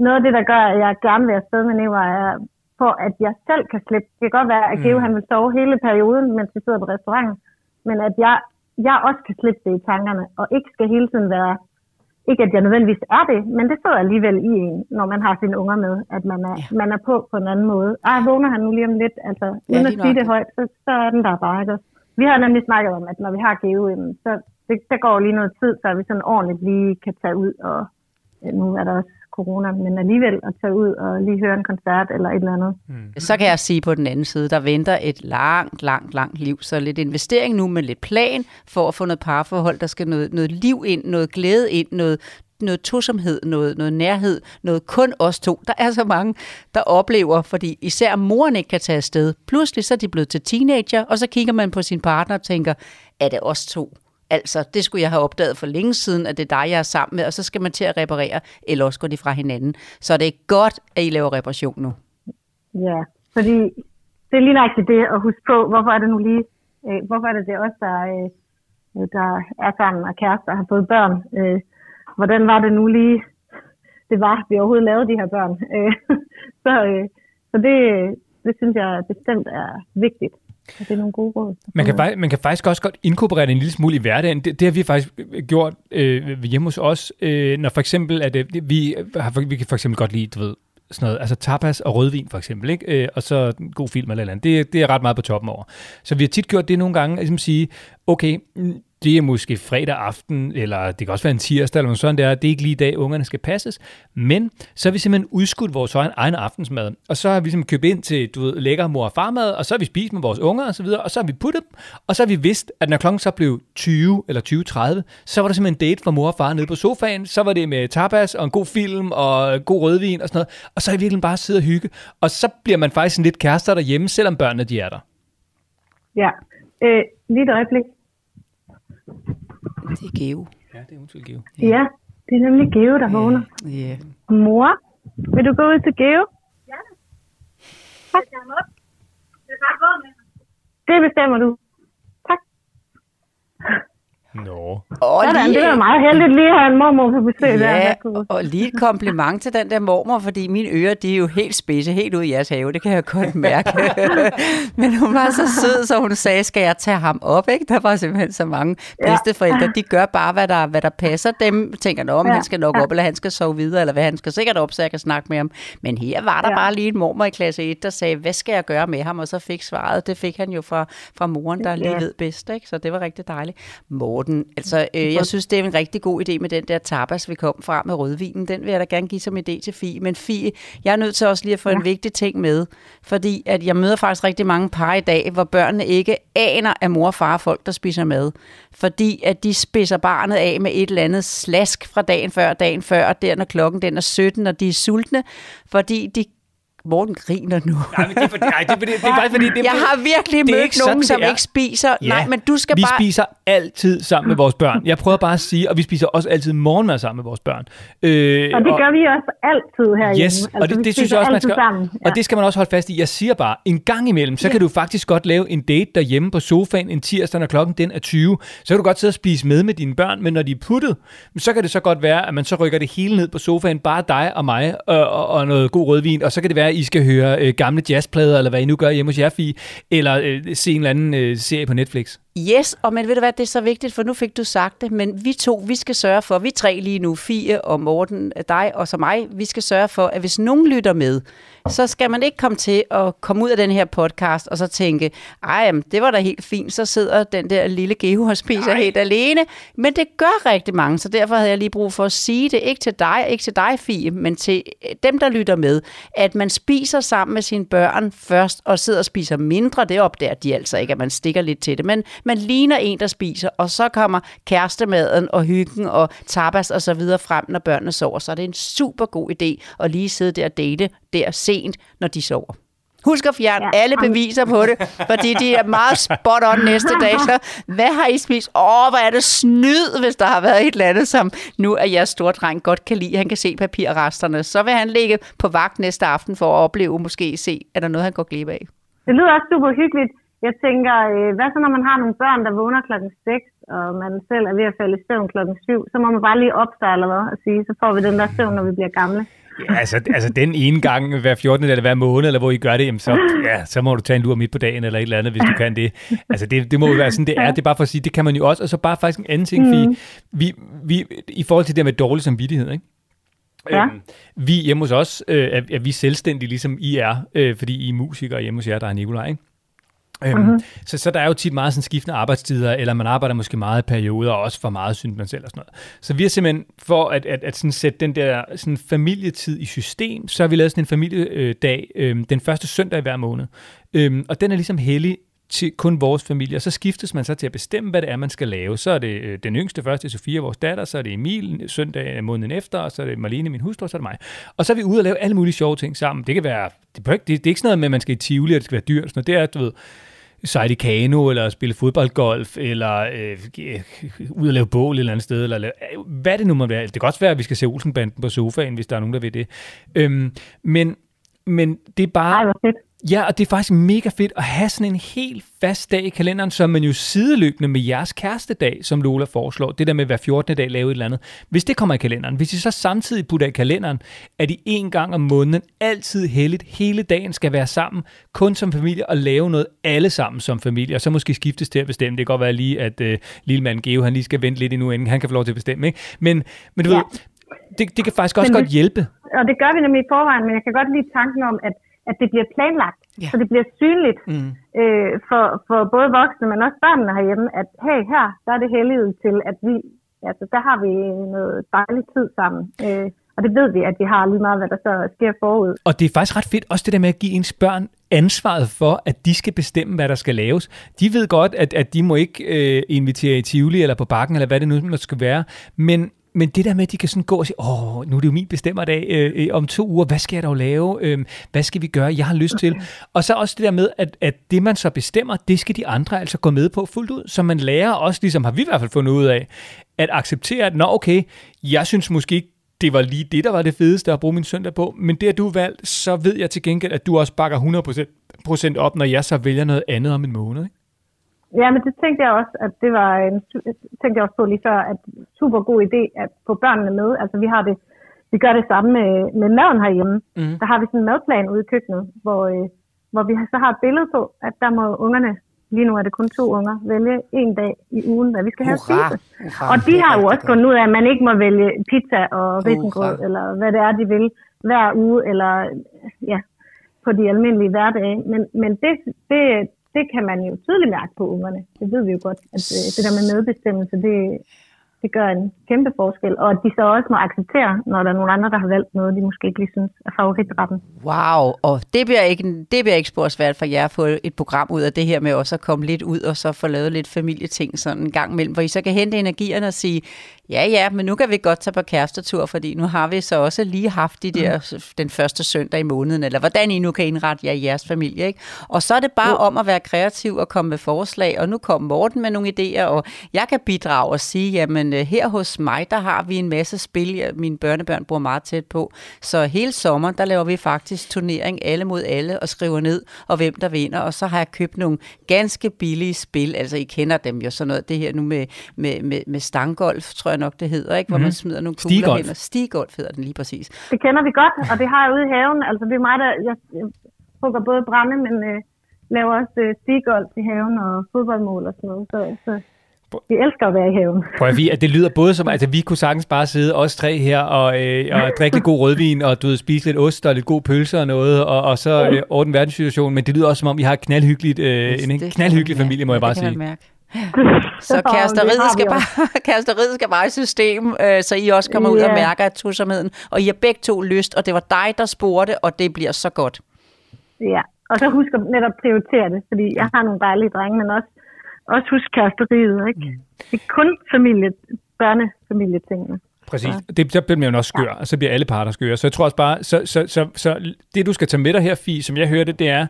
noget af det, der gør, at jeg gerne vil afsted med Nicolaj, er for, at jeg selv kan slippe. Det kan godt være, at Geo han vil sove hele perioden, mens vi sidder på restauranten, men at jeg, jeg også kan slippe det i tankerne, og ikke skal hele tiden være, ikke at jeg nødvendigvis er det, men det sidder alligevel i en, når man har sine unger med, at man er, Ja. man er på på en anden måde. Ej, vågner han nu lige om lidt, altså Ja, uden at sige det højt, så, så er den der bare, ikke? også? Vi har nemlig snakket om, at når vi har jamen, så det, der går lige noget tid, før vi sådan ordentligt lige kan tage ud, og nu er der også corona, men alligevel at tage ud og lige høre en koncert eller et eller andet. Så kan jeg sige på den anden side, der venter et langt, langt, langt liv. Så lidt investering nu med lidt plan for at få noget parforhold. Der skal noget, noget liv ind, noget glæde ind, noget, noget tosomhed, noget, noget nærhed, noget kun os to. Der er så mange, der oplever, fordi især moren ikke kan tage afsted. Pludselig så er de blevet til teenager, og så kigger man på sin partner og tænker, er det os to? Altså, det skulle jeg have opdaget for længe siden, at det er dig, jeg er sammen med, og så skal man til at reparere, eller også går de fra hinanden. Så det er godt, at I laver reparation nu. Ja, fordi det er lige nøjagtigt det at huske på, hvorfor er det nu lige, øh, hvorfor er det det også, der, øh, der er sammen og kærester og har fået børn. Øh, hvordan var det nu lige, det var, vi overhovedet lavede de her børn. Øh, så øh, så det, det synes jeg bestemt er vigtigt. Og det er nogle gode råd. Man kan, faktisk, man kan faktisk også godt inkorporere det en lille smule i hverdagen. Det, det har vi faktisk øh, gjort øh, hjemme hos os, øh, når for eksempel, at øh, vi, øh, har, vi kan for eksempel godt lide, du ved, sådan noget, altså tapas og rødvin for eksempel, ikke? Øh, og så en god film eller eller andet. Det, det er ret meget på toppen over. Så vi har tit gjort det nogle gange, at ligesom sige, okay, det er måske fredag aften, eller det kan også være en tirsdag, eller sådan der. Det er ikke lige i dag, ungerne skal passes. Men så har vi simpelthen udskudt vores egen, egen aftensmad. Og så har vi simpelthen købt ind til, du ved, lækker mor og farmad, og så har vi spist med vores unger og så videre, og så har vi puttet dem, og så har vi vidst, at når klokken så blev 20 eller 20.30, så var der simpelthen en date for mor og far nede på sofaen, så var det med tapas og en god film og god rødvin og sådan noget, og så er vi virkelig bare sidde og hygge. Og så bliver man faktisk en lidt kærester derhjemme, selvom børnene de er der. Ja. Øh, lige et øjeblik. Det er Geo. Ja, det er undskyld, Geo. Ja, det er nemlig Geo, der vågner. Ja. Mor, vil du gå ud til Geo? Ja. Tak. Det bestemmer du. Tak. Nå. Og Sådan, det var meget heldigt lige at have en mormor på besøg der. Ja, Værsgo. og lige et kompliment til den der mormor, fordi mine ører, de er jo helt spidse, helt ude i jeres have, det kan jeg godt mærke. Men hun var så sød, så hun sagde, skal jeg tage ham op, ikke? Der var simpelthen så mange bedsteforældre, de gør bare, hvad der, hvad der passer dem. Tænker, nå, om Ja, han skal nok ja. op, eller han skal sove videre, eller hvad, han skal sikkert op, så jeg kan snakke med ham. Men her var der Ja. bare lige en mormor i klasse 1, der sagde, hvad skal jeg gøre med ham? Og så fik svaret, det fik han jo fra, fra moren, der lige Ja. ved bedst, ikke? Så det var rigtig dejligt. Morten, altså, øh, jeg synes, det er en rigtig god idé med den der tapas, vi kom fra med rødvinen. Den vil jeg da gerne give som idé til Fie. Men Fie, jeg er nødt til også lige at få ja. en vigtig ting med, fordi at jeg møder faktisk rigtig mange par i dag, hvor børnene ikke aner, at mor og far er folk, der spiser mad. Fordi at de spidser barnet af med et eller andet slask fra dagen før, dagen før, der når klokken den er 17, og de er sultne, fordi de Morten griner nu. Nej, men det er, nej, det er, det er bare fordi... Det er, Jeg har virkelig det mødt ikke nogen, sådan, som det ikke spiser. Ja, Nej, men du skal vi bare... spiser altid sammen med vores børn. Jeg prøver bare at sige, og vi spiser også altid morgenmad sammen med vores børn. Øh, Og det gør vi også altid herhjemme. Yes, og Altså, det, vi det synes jeg også, man skal. Sammen. Og det skal man også holde fast i. Jeg siger bare, en gang imellem, så kan du faktisk godt lave en date derhjemme på sofaen en tirsdag, når klokken den er 20. Så kan du godt sidde og spise med med dine børn, men når de er puttet, så kan det så godt være, at man så rykker det hele ned på sofaen, bare dig og mig, og, og, og noget god rødvin, og så kan det være, at i skal høre øh, gamle jazzplader, eller hvad I nu gør hjemme hos jer, Fie, eller øh, se en eller anden øh, serie på Netflix. Yes, og men ved du hvad, det er så vigtigt, for nu fik du sagt det, men vi to, vi skal sørge for, vi tre lige nu, Fie og Morten, dig og så mig, vi skal sørge for, at hvis nogen lytter med, så skal man ikke komme til at komme ud af den her podcast og så tænke, ej, jamen, det var da helt fint, så sidder den der lille Geo og spiser helt alene. Men det gør rigtig mange, så derfor havde jeg lige brug for at sige det, ikke til dig, ikke til dig, Fie, men til øh, dem, der lytter med, at man spiser sammen med sine børn først, og sidder og spiser mindre, det opdager de altså ikke, at man stikker lidt til det, men man ligner en, der spiser, og så kommer kærestemaden og hyggen og tapas og så videre frem, når børnene sover, så er det en super god idé at lige sidde der og date der sent, når de sover. Husk at fjerne ja. Alle beviser på det, fordi de er meget spot on næste dag. Så hvad har I spist? Åh, hvor er det snyd, hvis der har været et eller andet, som nu er jeres store dreng godt kan lide. Han kan se papirresterne. Så vil han ligge på vagt næste aften for at opleve, måske se, er der noget, han går glip af. Det lyder også super hyggeligt. Jeg tænker, øh, hvad så når man har nogle børn, der vågner klokken 6, og man selv er ved at falde i søvn klokken 7, så må man bare lige op sig, eller hvad, og sige, så får vi den der søvn, når vi bliver gamle. Ja, altså, altså den ene gang hver 14. eller hver måned, eller hvor I gør det, jamen så, ja, så må du tage en lur midt på dagen, eller et eller andet, hvis du kan det. Altså det, det må jo være sådan, det er. Det er bare for at sige, det kan man jo også. Og så bare faktisk en anden ting, mm. vi, vi, i forhold til det med dårlig samvittighed, ikke? Ja. Øhm, vi hjemme hos os, øh, er, er vi selvstændige, ligesom I er, øh, fordi I er musikere hjemme hos jer, der er Nikolaj, ikke? Øhm, mm-hmm. så, så der er jo tit meget sådan skiftende arbejdstider, eller man arbejder måske meget i perioder, og også for meget, synes man selv og sådan noget. Så vi har simpelthen, for at, at, at sådan sætte den der sådan familietid i system, så har vi lavet sådan en familiedag øh, den første søndag i hver måned. Øhm, og den er ligesom hellig til kun vores familie, og så skiftes man så til at bestemme, hvad det er, man skal lave. Så er det øh, den yngste første, Sofia, vores datter, så er det Emil søndag måneden efter, og så er det Marlene, min hustru, og så er det mig. Og så er vi ude og lave alle mulige sjove ting sammen. Det kan være, det, det, det er ikke sådan noget med, at man skal i Tivoli, og det skal være dyrt. Sådan noget. Det er, du ved, sejle i kano, eller spille fodboldgolf, eller øh, ud og lave bål et eller andet sted, eller lave, øh, hvad det nu må være. Det kan også være, at vi skal se Olsenbanden på sofaen, hvis der er nogen, der vil det. Øhm, men, men det er bare... Ej, hvor fedt. Ja, og det er faktisk mega fedt at have sådan en helt fast dag i kalenderen, som man jo sideløbende med jeres kærestedag, som Lola foreslår, det der med hver 14. dag lave et eller andet. Hvis det kommer i kalenderen, hvis I så samtidig putter i kalenderen, at I en gang om måneden altid heldigt hele dagen skal være sammen, kun som familie, og lave noget alle sammen som familie, og så måske skiftes til at bestemme. Det kan godt være lige, at øh, lille mand Geo, han lige skal vente lidt endnu, inden han kan få lov til at bestemme. Ikke? Men, men du Ja. ved, det, det kan faktisk også Men godt hjælpe. Og det gør vi nemlig i forvejen, men jeg kan godt lide tanken om, at, at det bliver planlagt. Ja. Så det bliver synligt Mm. øh, for, for både voksne, men også børnene herhjemme, at hey, her, der er det helliget til, at vi, altså der har vi noget dejlig tid sammen. Øh, og det ved vi, at de har lige meget, hvad der så sker forud. Og det er faktisk ret fedt, også det der med at give ens børn ansvaret for, at de skal bestemme, hvad der skal laves. De ved godt, at, at de må ikke øh, invitere i Tivoli eller på bakken, eller hvad det nu skal være, men men det der med, at de kan sådan gå og sige, åh, nu er det jo min bestemmerdag øh, øh, om to uger, hvad skal jeg dog lave? Øh, hvad skal vi gøre? Jeg har lyst til. Og så også det der med, at, at det man så bestemmer, det skal de andre altså gå med på fuldt ud. Så man lærer også, ligesom har vi i hvert fald fundet ud af, at acceptere, at nå okay, jeg synes måske ikke, det var lige det, der var det fedeste at bruge min søndag på, men det, at du valgt, så ved jeg til gengæld, at du også bakker 100% procent op, når jeg så vælger noget andet om en måned. Ikke? Ja, men det tænkte jeg også, at det var en, tænkte jeg også på lige før, at super god idé at få børnene med. Altså vi har det, vi gør det samme med, med maden herhjemme. Mhm. Der har vi sådan en madplan ude i køkkenet, hvor, øh, hvor vi så har et billede på, at der må ungerne, lige nu er det kun to unger, vælge en dag i ugen, hvad vi skal have at Hurra, spise. hurra. Og de har jo også fundet ud af, at man ikke må vælge pizza og risengrød, eller hvad det er, de vil, hver uge, eller ja, på de almindelige hverdage. Men, men det, det, det kan man jo tydeligt mærke på ungerne. Det ved vi jo godt, at øh, det der med medbestemmelse, det, det gør en kæmpe forskel. Og at de så også må acceptere, når der er nogle andre, der har valgt noget, de måske ikke lige synes er favoritretten. Wow, og det bliver ikke, det bliver ikke spor svært for jer at få et program ud af det her med også at komme lidt ud og så få lavet lidt familieting sådan en gang imellem, hvor I så kan hente energierne og sige, ja ja, men nu kan vi godt tage på kærestetur, fordi nu har vi så også lige haft de der, den første søndag i måneden, eller hvordan I nu kan indrette jer i jeres familie. Ikke? Og så er det bare om at være kreativ og komme med forslag, og nu kom Morten med nogle idéer, og jeg kan bidrage og sige, jamen øh, her hos mig, der har vi en masse spil, jeg- mine børnebørn bor meget tæt på, så hele sommeren, der laver vi faktisk turnering alle mod alle og skriver ned, og hvem der vinder, og så har jeg købt nogle ganske billige spil, altså I kender dem jo sådan noget, det her nu med, med, med, med stangolf, tror jeg nok det hedder, ikke? hvor man smider nogle kugler Stigolf. hen, og stigolf hedder den lige præcis. Det kender vi godt, og det har jeg ude i haven. Altså det er mig, der jeg, jeg hugger både brænde, men øh, laver også øh, stigolf i haven og fodboldmål og sådan noget. Så, så vi elsker at være i haven. Prøv at vi, at det lyder både som, at vi kunne sagtens bare sidde os tre her og, øh, og drikke lidt god rødvin og du ved, spise lidt ost og lidt god pølse og noget, og, og så øh, ordne verdenssituationen, men det lyder også som om, I har et knaldhyggeligt, øh, en, en knaldhyggelig familie, må jeg bare sige. mærke. Så kæresteriet skal, vi bare, kæresteriet skal bare i system, øh, så I også kommer ud og mærker at tusomheden. Og I har begge to lyst, og det var dig, der spurgte, og det bliver så godt. Ja, og så husk at netop prioritere det, fordi jeg har nogle dejlige drenge, men også, også husk kæresteriet, ikke? Det er kun familie, børnefamilietingene. Præcis. Det, så bliver man jo også skør, og så bliver alle parter skøre. Så jeg tror også bare, så, så, så, så det du skal tage med dig her, Fie, som jeg hørte, det er,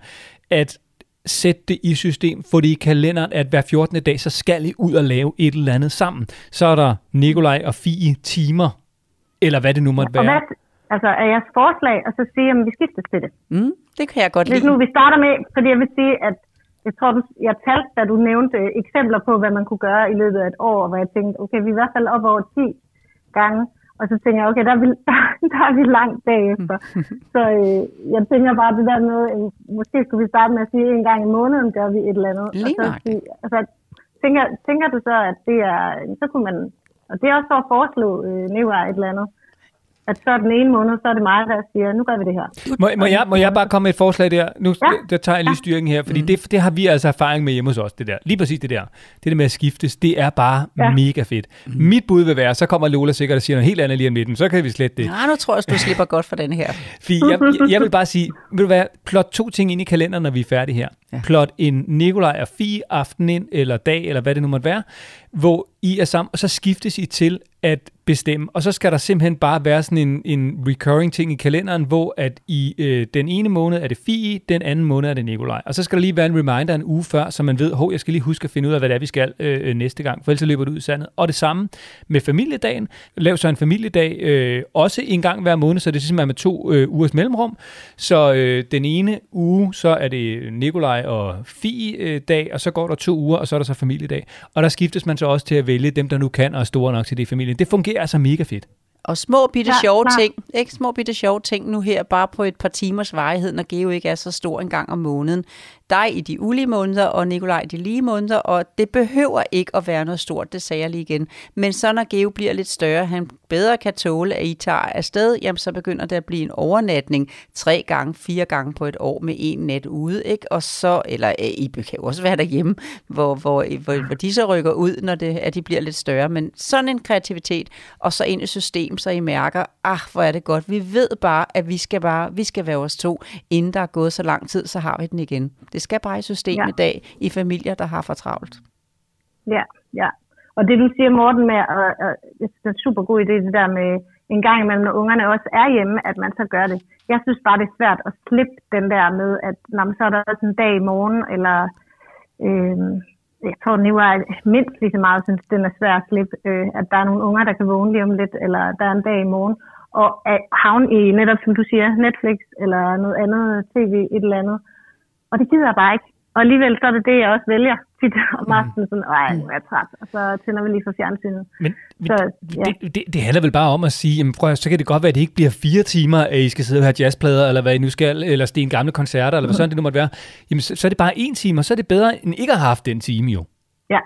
at sætte det i system, få det i kalenderen, at hver 14. dag, så skal I ud og lave et eller andet sammen. Så er der Nikolaj og Fie timer, eller hvad det nu måtte Og være. hvad altså, er jeres forslag, og så sige, at vi skiftes til det. Mm, det kan jeg godt Hvis lide. nu vi starter med, fordi jeg vil sige, at jeg tror, du, jeg talte, da du nævnte eksempler på, hvad man kunne gøre i løbet af et år, hvor jeg tænkte, okay, vi er i hvert fald op over 10 gange, og så tænker jeg, okay, der er vi, der, der er vi langt bagefter. så øh, jeg tænker bare det der med, øh, måske skulle vi starte med at sige, en gang i måneden gør vi et eller andet. Lige og så sige, altså, tænker, tænker du så, at det er, så kunne man, og det er også for at foreslå øh, Nikolaj et eller andet, at så den ene måned, så er det mig, der siger, nu gør vi det her. Må, må, jeg, må jeg bare komme med et forslag der? Nu Ja. der tager jeg lige styringen her, fordi det, det har vi altså erfaring med hjemme hos os, det der. Lige præcis det der. Det der med at skiftes, det er bare Ja. mega fedt. Mit bud vil være, så kommer Lola sikkert og siger noget helt andet lige om midten, så kan vi slet det. Nej, nu tror jeg, du slipper godt for den her. Fordi jeg, jeg, jeg vil bare sige, vil du hvad, plot to ting ind i kalenderen, når vi er færdige her. Ja. Plot en Nikolaj og Fie aften ind, eller dag, eller hvad det nu måtte være, hvor I er sammen, og så skiftes I til at bestemme. Og så skal der simpelthen bare være sådan en, en recurring ting i kalenderen, hvor at i øh, den ene måned er det Fie, den anden måned er det Nikolaj. Og så skal der lige være en reminder en uge før, så man ved, hov, jeg skal lige huske at finde ud af, hvad det er, vi skal øh, næste gang, for ellers løber det ud i sandet. Og det samme med familiedagen. Lav så en familiedag øh, også en gang hver måned, så det simpelthen er ligesom, med to øh, ugers mellemrum. Så øh, den ene uge, så er det Nikolaj og Fie dag, og så går der to uger, og så er der så familiedag. Og der skiftes man så også til at vælge dem, der nu kan og er store nok til det i familien. Det fungerer altså mega fedt. Og små bitte Ja, sjove klart. ting, ikke små bitte sjove ting nu her, bare på et par timers varighed, når Geo ikke er så stor en gang om måneden dig i de ulige måneder, og Nikolaj i de lige måneder, og det behøver ikke at være noget stort, det sagde jeg lige igen. Men så når Geo bliver lidt større, han bedre kan tåle, at I tager afsted, jamen så begynder det at blive en overnatning tre gange, fire gange på et år med en nat ude, ikke? Og så, eller øh, I kan jo også være derhjemme, hvor, hvor, øh, hvor, hvor de så rykker ud, når det, at de bliver lidt større. Men sådan en kreativitet, og så ind i system, så I mærker, ah, hvor er det godt. Vi ved bare, at vi skal bare, vi skal være os to, inden der er gået så lang tid, så har vi den igen. Det skal bare i system Ja. i dag, i familier, der har for travlt. Ja, ja. Og det du siger, Morten, med, og, og, jeg synes, det er en super god idé, det der med en gang imellem, når ungerne også er hjemme, at man så gør det. Jeg synes bare, det er svært at slippe den der med, at når man så er der også en dag i morgen, eller øh, jeg tror, nu er mindst lige så meget, synes den er svær at slippe, øh, at der er nogle unger, der kan vågne lige om lidt, eller der er en dag i morgen, og at havne i netop, som du siger, Netflix, eller noget andet tv, et eller andet. Og det gider jeg bare ikke. Og alligevel så er det det, jeg også vælger tit om aftenen, sådan, ej, nu er jeg træt, og så tænder vi lige for fjernsynet. Men, men Så, ja. det, det, det handler vel bare om at sige, jamen prøv, så kan det godt være, at det ikke bliver fire timer, at I skal sidde og have jazzplader, eller hvad I nu skal, eller sten gamle koncerter, eller hvad sådan det nu måtte være. Jamen, så, så er det bare en time, og så er det bedre, end ikke at have haft den time jo. Ja,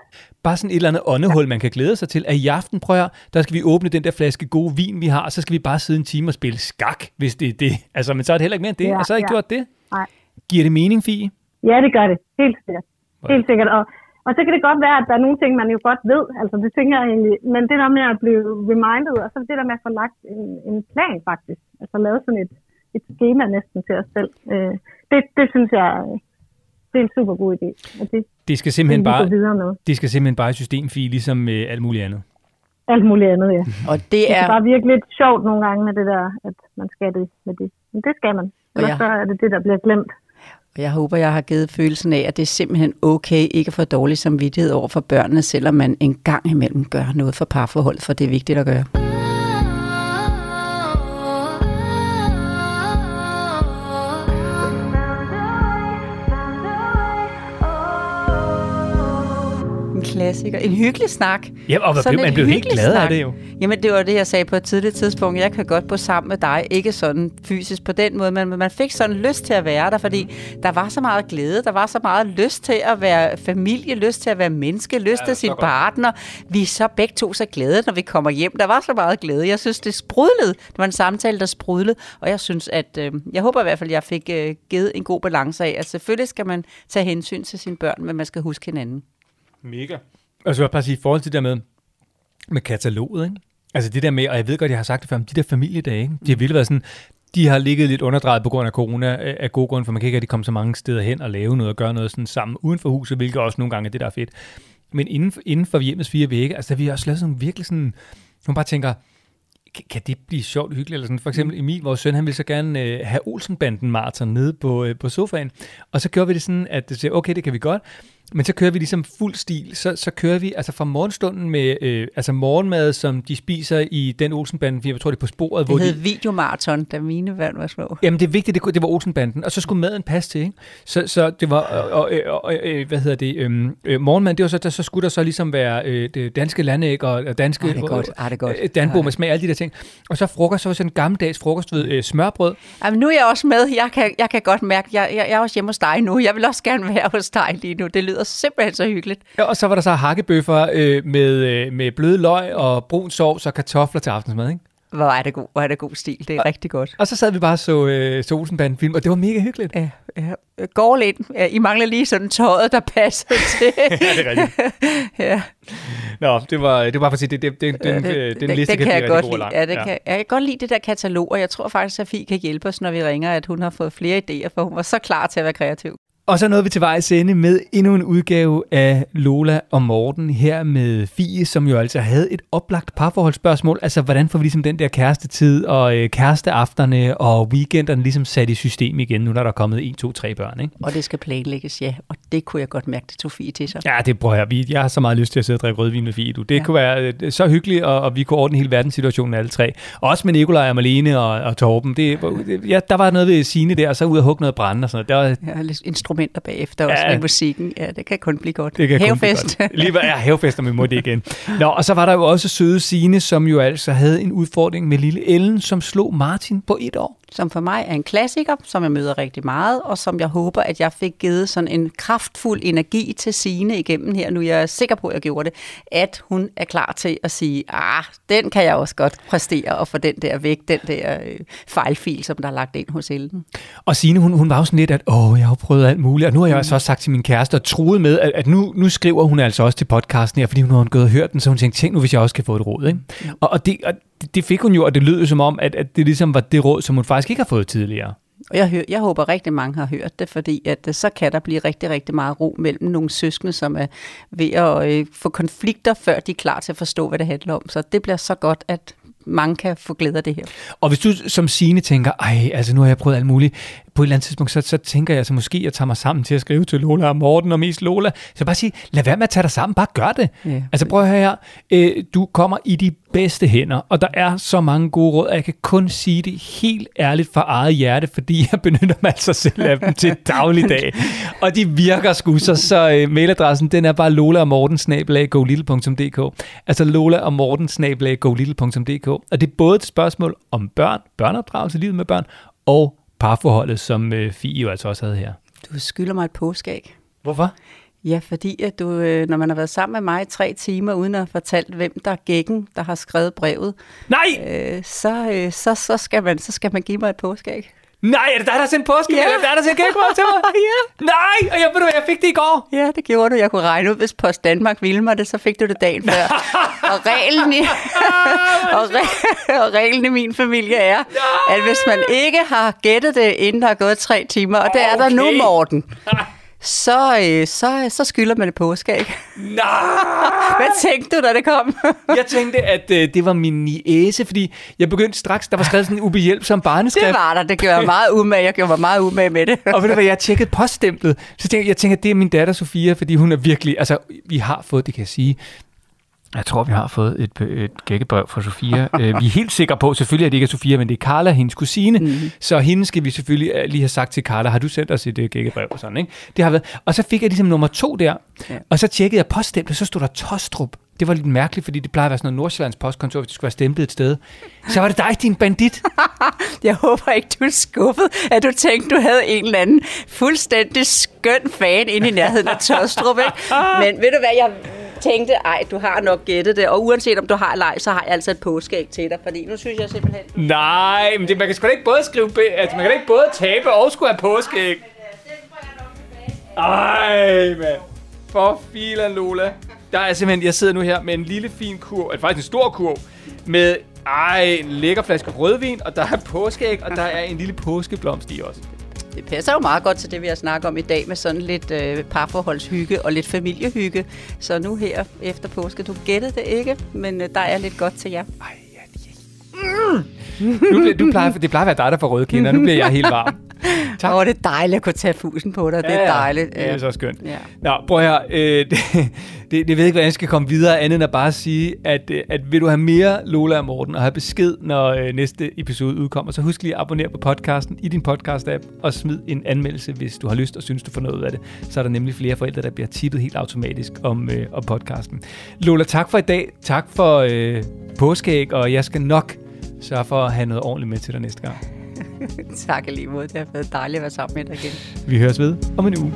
Bare sådan et eller andet åndehul, man kan glæde sig til. At i aften, prøv at høre, der skal vi åbne den der flaske gode vin, vi har, og så skal vi bare sidde en time og spille skak, hvis det er det. Altså, men så er det heller ikke mere end det, Ja, og så har I ja. gjort det. nej. Giver det mening, Fie? Ja, det gør det. Helt sikkert. Helt sikkert. Og, og så kan det godt være, at der er nogle ting, man jo godt ved. Altså, det tænker jeg egentlig. Men det der med at blive reminded, og så det der med at få lagt en, en plan faktisk. Altså lave sådan et, et schema næsten til os selv. Øh, det, det synes jeg, øh, det er en super god idé. Og det, Det skal det simpelthen vi bare, videre med. det skal simpelthen bare i systemfie, ligesom med alt muligt andet. Alt muligt andet, ja. Og det Det er... bare virke lidt sjovt nogle gange med det der, at man skal det med det. Men det skal man. Ellers ja. så er det det, der bliver glemt. Og Jeg håber, jeg har givet følelsen af, at det er simpelthen okay ikke at få dårlig samvittighed over for børnene, selvom man en gang imellem gør noget for parforholdet, for det er vigtigt at gøre. Klassiker. En hyggelig snak. Ja, og man Sådan blev, man blev helt glad af snak. det jo. Jamen, det var det, jeg sagde på et tidligt tidspunkt. Jeg kan godt bo sammen med dig. Ikke sådan fysisk på den måde, men man fik sådan lyst til at være der, fordi der var så meget glæde. Der var så meget lyst til at være familie, lyst til at være menneske, lyst ja, til sin partner. Vi er så begge to så glade, når vi kommer hjem. Der var så meget glæde. Jeg synes, det sprudlede. Det var en samtale, der sprudlede. Og jeg synes, at øh, jeg håber i hvert fald, at jeg fik øh, givet en god balance af, at selvfølgelig skal man tage hensyn til sine børn, men man skal huske hinanden. Mega. Og så vil jeg bare sige, i forhold til det der med, med kataloget, ikke? Altså det der med, og jeg ved godt, jeg har sagt det før, men de der familiedage, ikke? de har virkelig været sådan, de har ligget lidt underdrejet på grund af corona, øh, af gode grunde, for man kan ikke rigtig komme så mange steder hen og lave noget og gøre noget sådan sammen uden for huset, hvilket også nogle gange er det, der er fedt. Men inden for, inden for hjemmets fire vægge, altså der har vi også lavet sådan virkelig sådan, man bare tænker, kan- kan det blive sjovt og hyggeligt? Eller sådan. For eksempel Emil, vores søn, han ville så gerne øh, have Olsenbanden maraton nede på, øh, på sofaen. Og så gjorde vi det sådan, at det siger, okay, det kan vi godt. Men så kører vi ligesom fuld stil. Så, så kører vi altså fra morgenstunden med øh, altså morgenmad, som de spiser i den Olsenbanden, jeg tror det er på sporet, hvor Det de, hed videomaraton, da mine børn var små. Jamen det vigtigt, det, det var Olsenbanden, og så skulle maden passe til, ikke? Så, så det var, og, og, og, øh, hvad hedder det, øhm, øh, morgenmad, det var så, der, så skulle der så ligesom være øh, det danske landæg og, og danske, Ah, det er godt. Ah, det er godt. øh, danbo med smag, alle de der ting. Og så frokost, så var sådan en gammeldags frokost ved øh, smørbrød, Jamen, nu er jeg også med. Jeg kan, jeg kan godt mærke, jeg, jeg, jeg er også hjemme hos dig nu. Jeg vil også gerne være hos dig lige nu. Det lyder simpelthen så hyggeligt. Ja, og så var der så hakkebøffer øh, med, øh, med bløde løg og brun sovs og kartofler til aftensmad, ikke? Hvor er det god, hvor er det god stil. Det er rigtig godt. Og så sad vi bare og så øh, så Olsenbanden-film, og det var mega hyggeligt. Ja, ja. Går lidt. Ja, I mangler lige sådan tøjet, der passer til. Ja, det er rigtigt. ja. Nå, det var, det var for at sige, det, det, det, den, øh, den liste det kan kan jeg godt og lide. lang. Ja, det Kan, jeg kan godt lide det der katalog, og jeg tror faktisk, at Fie kan hjælpe os, når vi ringer, at hun har fået flere idéer, for hun var så klar til at være kreativ. Og så nåede vi til vejs ende med endnu en udgave af Lola og Morten her med Fie, som jo altså havde et oplagt parforholdsspørgsmål. Altså, hvordan får vi ligesom den der kærestetid og øh, kæresteafterne og weekenderne ligesom sat i system igen, nu når der er kommet 1, 2, 3 børn, ikke? Og det skal planlægges, ja. Og det kunne jeg godt mærke, det tog Fie til sig. Ja, det prøver jeg. Vi- Jeg har så meget lyst til at sidde og drikke rødvin med Fie. Du. Det ja. Kunne være øh, så hyggeligt, og, og vi kunne ordne hele verdenssituationen alle tre. Også med Nikolaj og Malene og, og Torben. Det, ja, der var noget ved Signe der, og så ud og hugge noget brænde og sådan noget. Der var, Ja, instrumenter bagefter også Ja. med musikken. Ja, det kan kun blive godt. Det kan kun blive Havefest. godt. Lige, ja, havefest, om vi må det igen. Nå, og så var der jo også søde Signe, som jo altså havde en udfordring med lille Ellen, som slog Martin på et år. som for mig er en klassiker, som jeg møder rigtig meget, og som jeg håber, at jeg fik givet sådan en kraftfuld energi til Sine igennem her. Nu er jeg sikker på, at jeg gjorde det, at hun er klar til at sige, ah, den kan jeg også godt præstere og få den der væk, den der øh, fejlfil, som der er lagt ind hos Ellen. Og Signe, hun, hun var jo sådan lidt, at åh, jeg har prøvet alt muligt, og nu har jeg altså også sagt til min kæreste og troet med, at, at nu, nu skriver hun altså også til podcasten her, fordi hun har gået og hørt den, så hun tænkte, tænk nu, hvis jeg også kan få et råd. Ikke? Og, og, det, og det- fik hun jo, og det lød jo som om, at, at det ligesom var det råd, som hun faktisk ikke har fået tidligere. Og jeg, hører, jeg håber rigtig mange har hørt det, fordi at øh, så kan der blive rigtig, rigtig meget ro mellem nogle søskende, som er ved at øh, få konflikter, før de er klar til at forstå, hvad det handler om. Så det bliver så godt, at mange kan få glæde af det her. Og hvis du som Signe tænker, ej, altså nu har jeg prøvet alt muligt, på et eller andet tidspunkt, så, så tænker jeg, så måske jeg tager mig sammen til at skrive til Lola og Morten, og mest Lola. Så bare sige, lad være med at tage dig sammen, bare gør det. Ja. Altså prøv at høre her, øh, du kommer i de bedste hænder, og der er så mange gode råd, og jeg kan kun sige det helt ærligt fra eget hjerte, fordi jeg benytter mig altså selv af dem til dagligdag. Og de virker sgu, så, så øh, mailadressen, den er bare lola og morten Altså lola og morten Og det er både et spørgsmål om børn, børneopdragelse, livet med børn, og parforholdet, som øh, Fie jo altså også havde her. Du skylder mig et påskæg. Hvorfor? Ja, fordi at du, øh, når man har været sammen med mig i tre timer, uden at have fortalt, hvem der er gækken, der har skrevet brevet, Nej! øh, så, øh, så, så, skal man, så skal man give mig et påskæg. Nej, er det dig, der har sendt påske? Ja. Er det dig, der har sendt gækbrød til mig? ja. Nej, og jeg ved du jeg fik det i går. Ja, det gjorde du. Jeg kunne regne ud, hvis Post Danmark ville mig det, så fik du det dagen før. og reglen i, og, re- og reglen i min familie er, at hvis man ikke har gættet det, inden der er gået tre timer, og det er der nu, Okay. Morten, så, øh, så, så skylder man det påskæg. Nej! Hvad tænkte du, da det kom? Jeg tænkte, at øh, det var min niæse, fordi jeg begyndte straks, der var skrevet sådan en ubehjælpsom barneskrift. det var der. Det gjorde jeg meget umage. Jeg gjorde mig meget umage med det. Og ved du hvad, jeg tjekkede poststemplet. Så tænkte jeg, jeg tænker, at det er min datter Sofia, fordi hun er virkelig, altså vi har fået, det kan jeg sige, jeg tror, vi har fået et, et gækkebrev fra Sofia. Øh, vi er helt sikre på, selvfølgelig at det ikke er Sofia, men det er Carla, hendes kusine. Mm-hmm. Så hende skal vi selvfølgelig øh, lige have sagt til Carla, har du sendt os et uh, gækkebrev og sådan, ikke? Det har været. Og så fik jeg ligesom nummer to der, ja. og så tjekkede jeg poststemplet, så stod der Tostrup. Det var lidt mærkeligt, fordi det plejer at være sådan noget Nordsjællands postkontor, hvis det skulle være stemplet et sted. Så var det dig, din bandit. Jeg håber ikke, du er skuffet, at du tænkte, du havde en eller anden fuldstændig skøn fan inde i nærheden af Tostrup. Ikke? Men ved du hvad, jeg tænkte, ej, du har nok gættet det, og uanset om du har leg, så har jeg altså et påskæg til dig, fordi nu synes jeg simpelthen... Nej, men det, man kan sgu da ikke både skrive, be- altså man kan da ikke både tabe og skulle have påskæg. Ej, mand. For filan, Lola. Der er simpelthen, jeg sidder nu her med en lille fin kurv, altså faktisk en stor kurv, med ej, en lækker flaske rødvin, og der er påskæg, og der er en lille påskeblomst i også. Det passer jo meget godt til det, vi har snakket om i dag, med sådan lidt øh, parforholdshygge og lidt familiehygge. Så nu her efter påske, du gættede det ikke, men øh, der er lidt godt til jer. Ej, ja, det nu bliver, du plejer, det plejer at være dig, der får røde kinder. Nu bliver jeg helt varm. Tak. Åh, oh, det er dejligt at kunne tage fusen på dig. Det er dejligt. Ja, det er så skønt. Ja. Nå, prøv her. Øh, det, det, det ved ikke, hvordan jeg skal komme videre, andet end at bare sige, at, øh, at vil du have mere Lola og Morten, og have besked, når øh, næste episode udkommer, så husk lige at abonnere på podcasten i din podcast-app, og smid en anmeldelse, hvis du har lyst og synes, du får noget af det. Så er der nemlig flere forældre, der bliver tippet helt automatisk om, øh, om podcasten. Lola, tak for i dag. Tak for øh, påskeæg, og jeg skal nok sørge for at have noget ordentligt med til dig næste gang. tak lige. Det har været dejligt at være sammen med dig igen. Vi høres ved om en uge.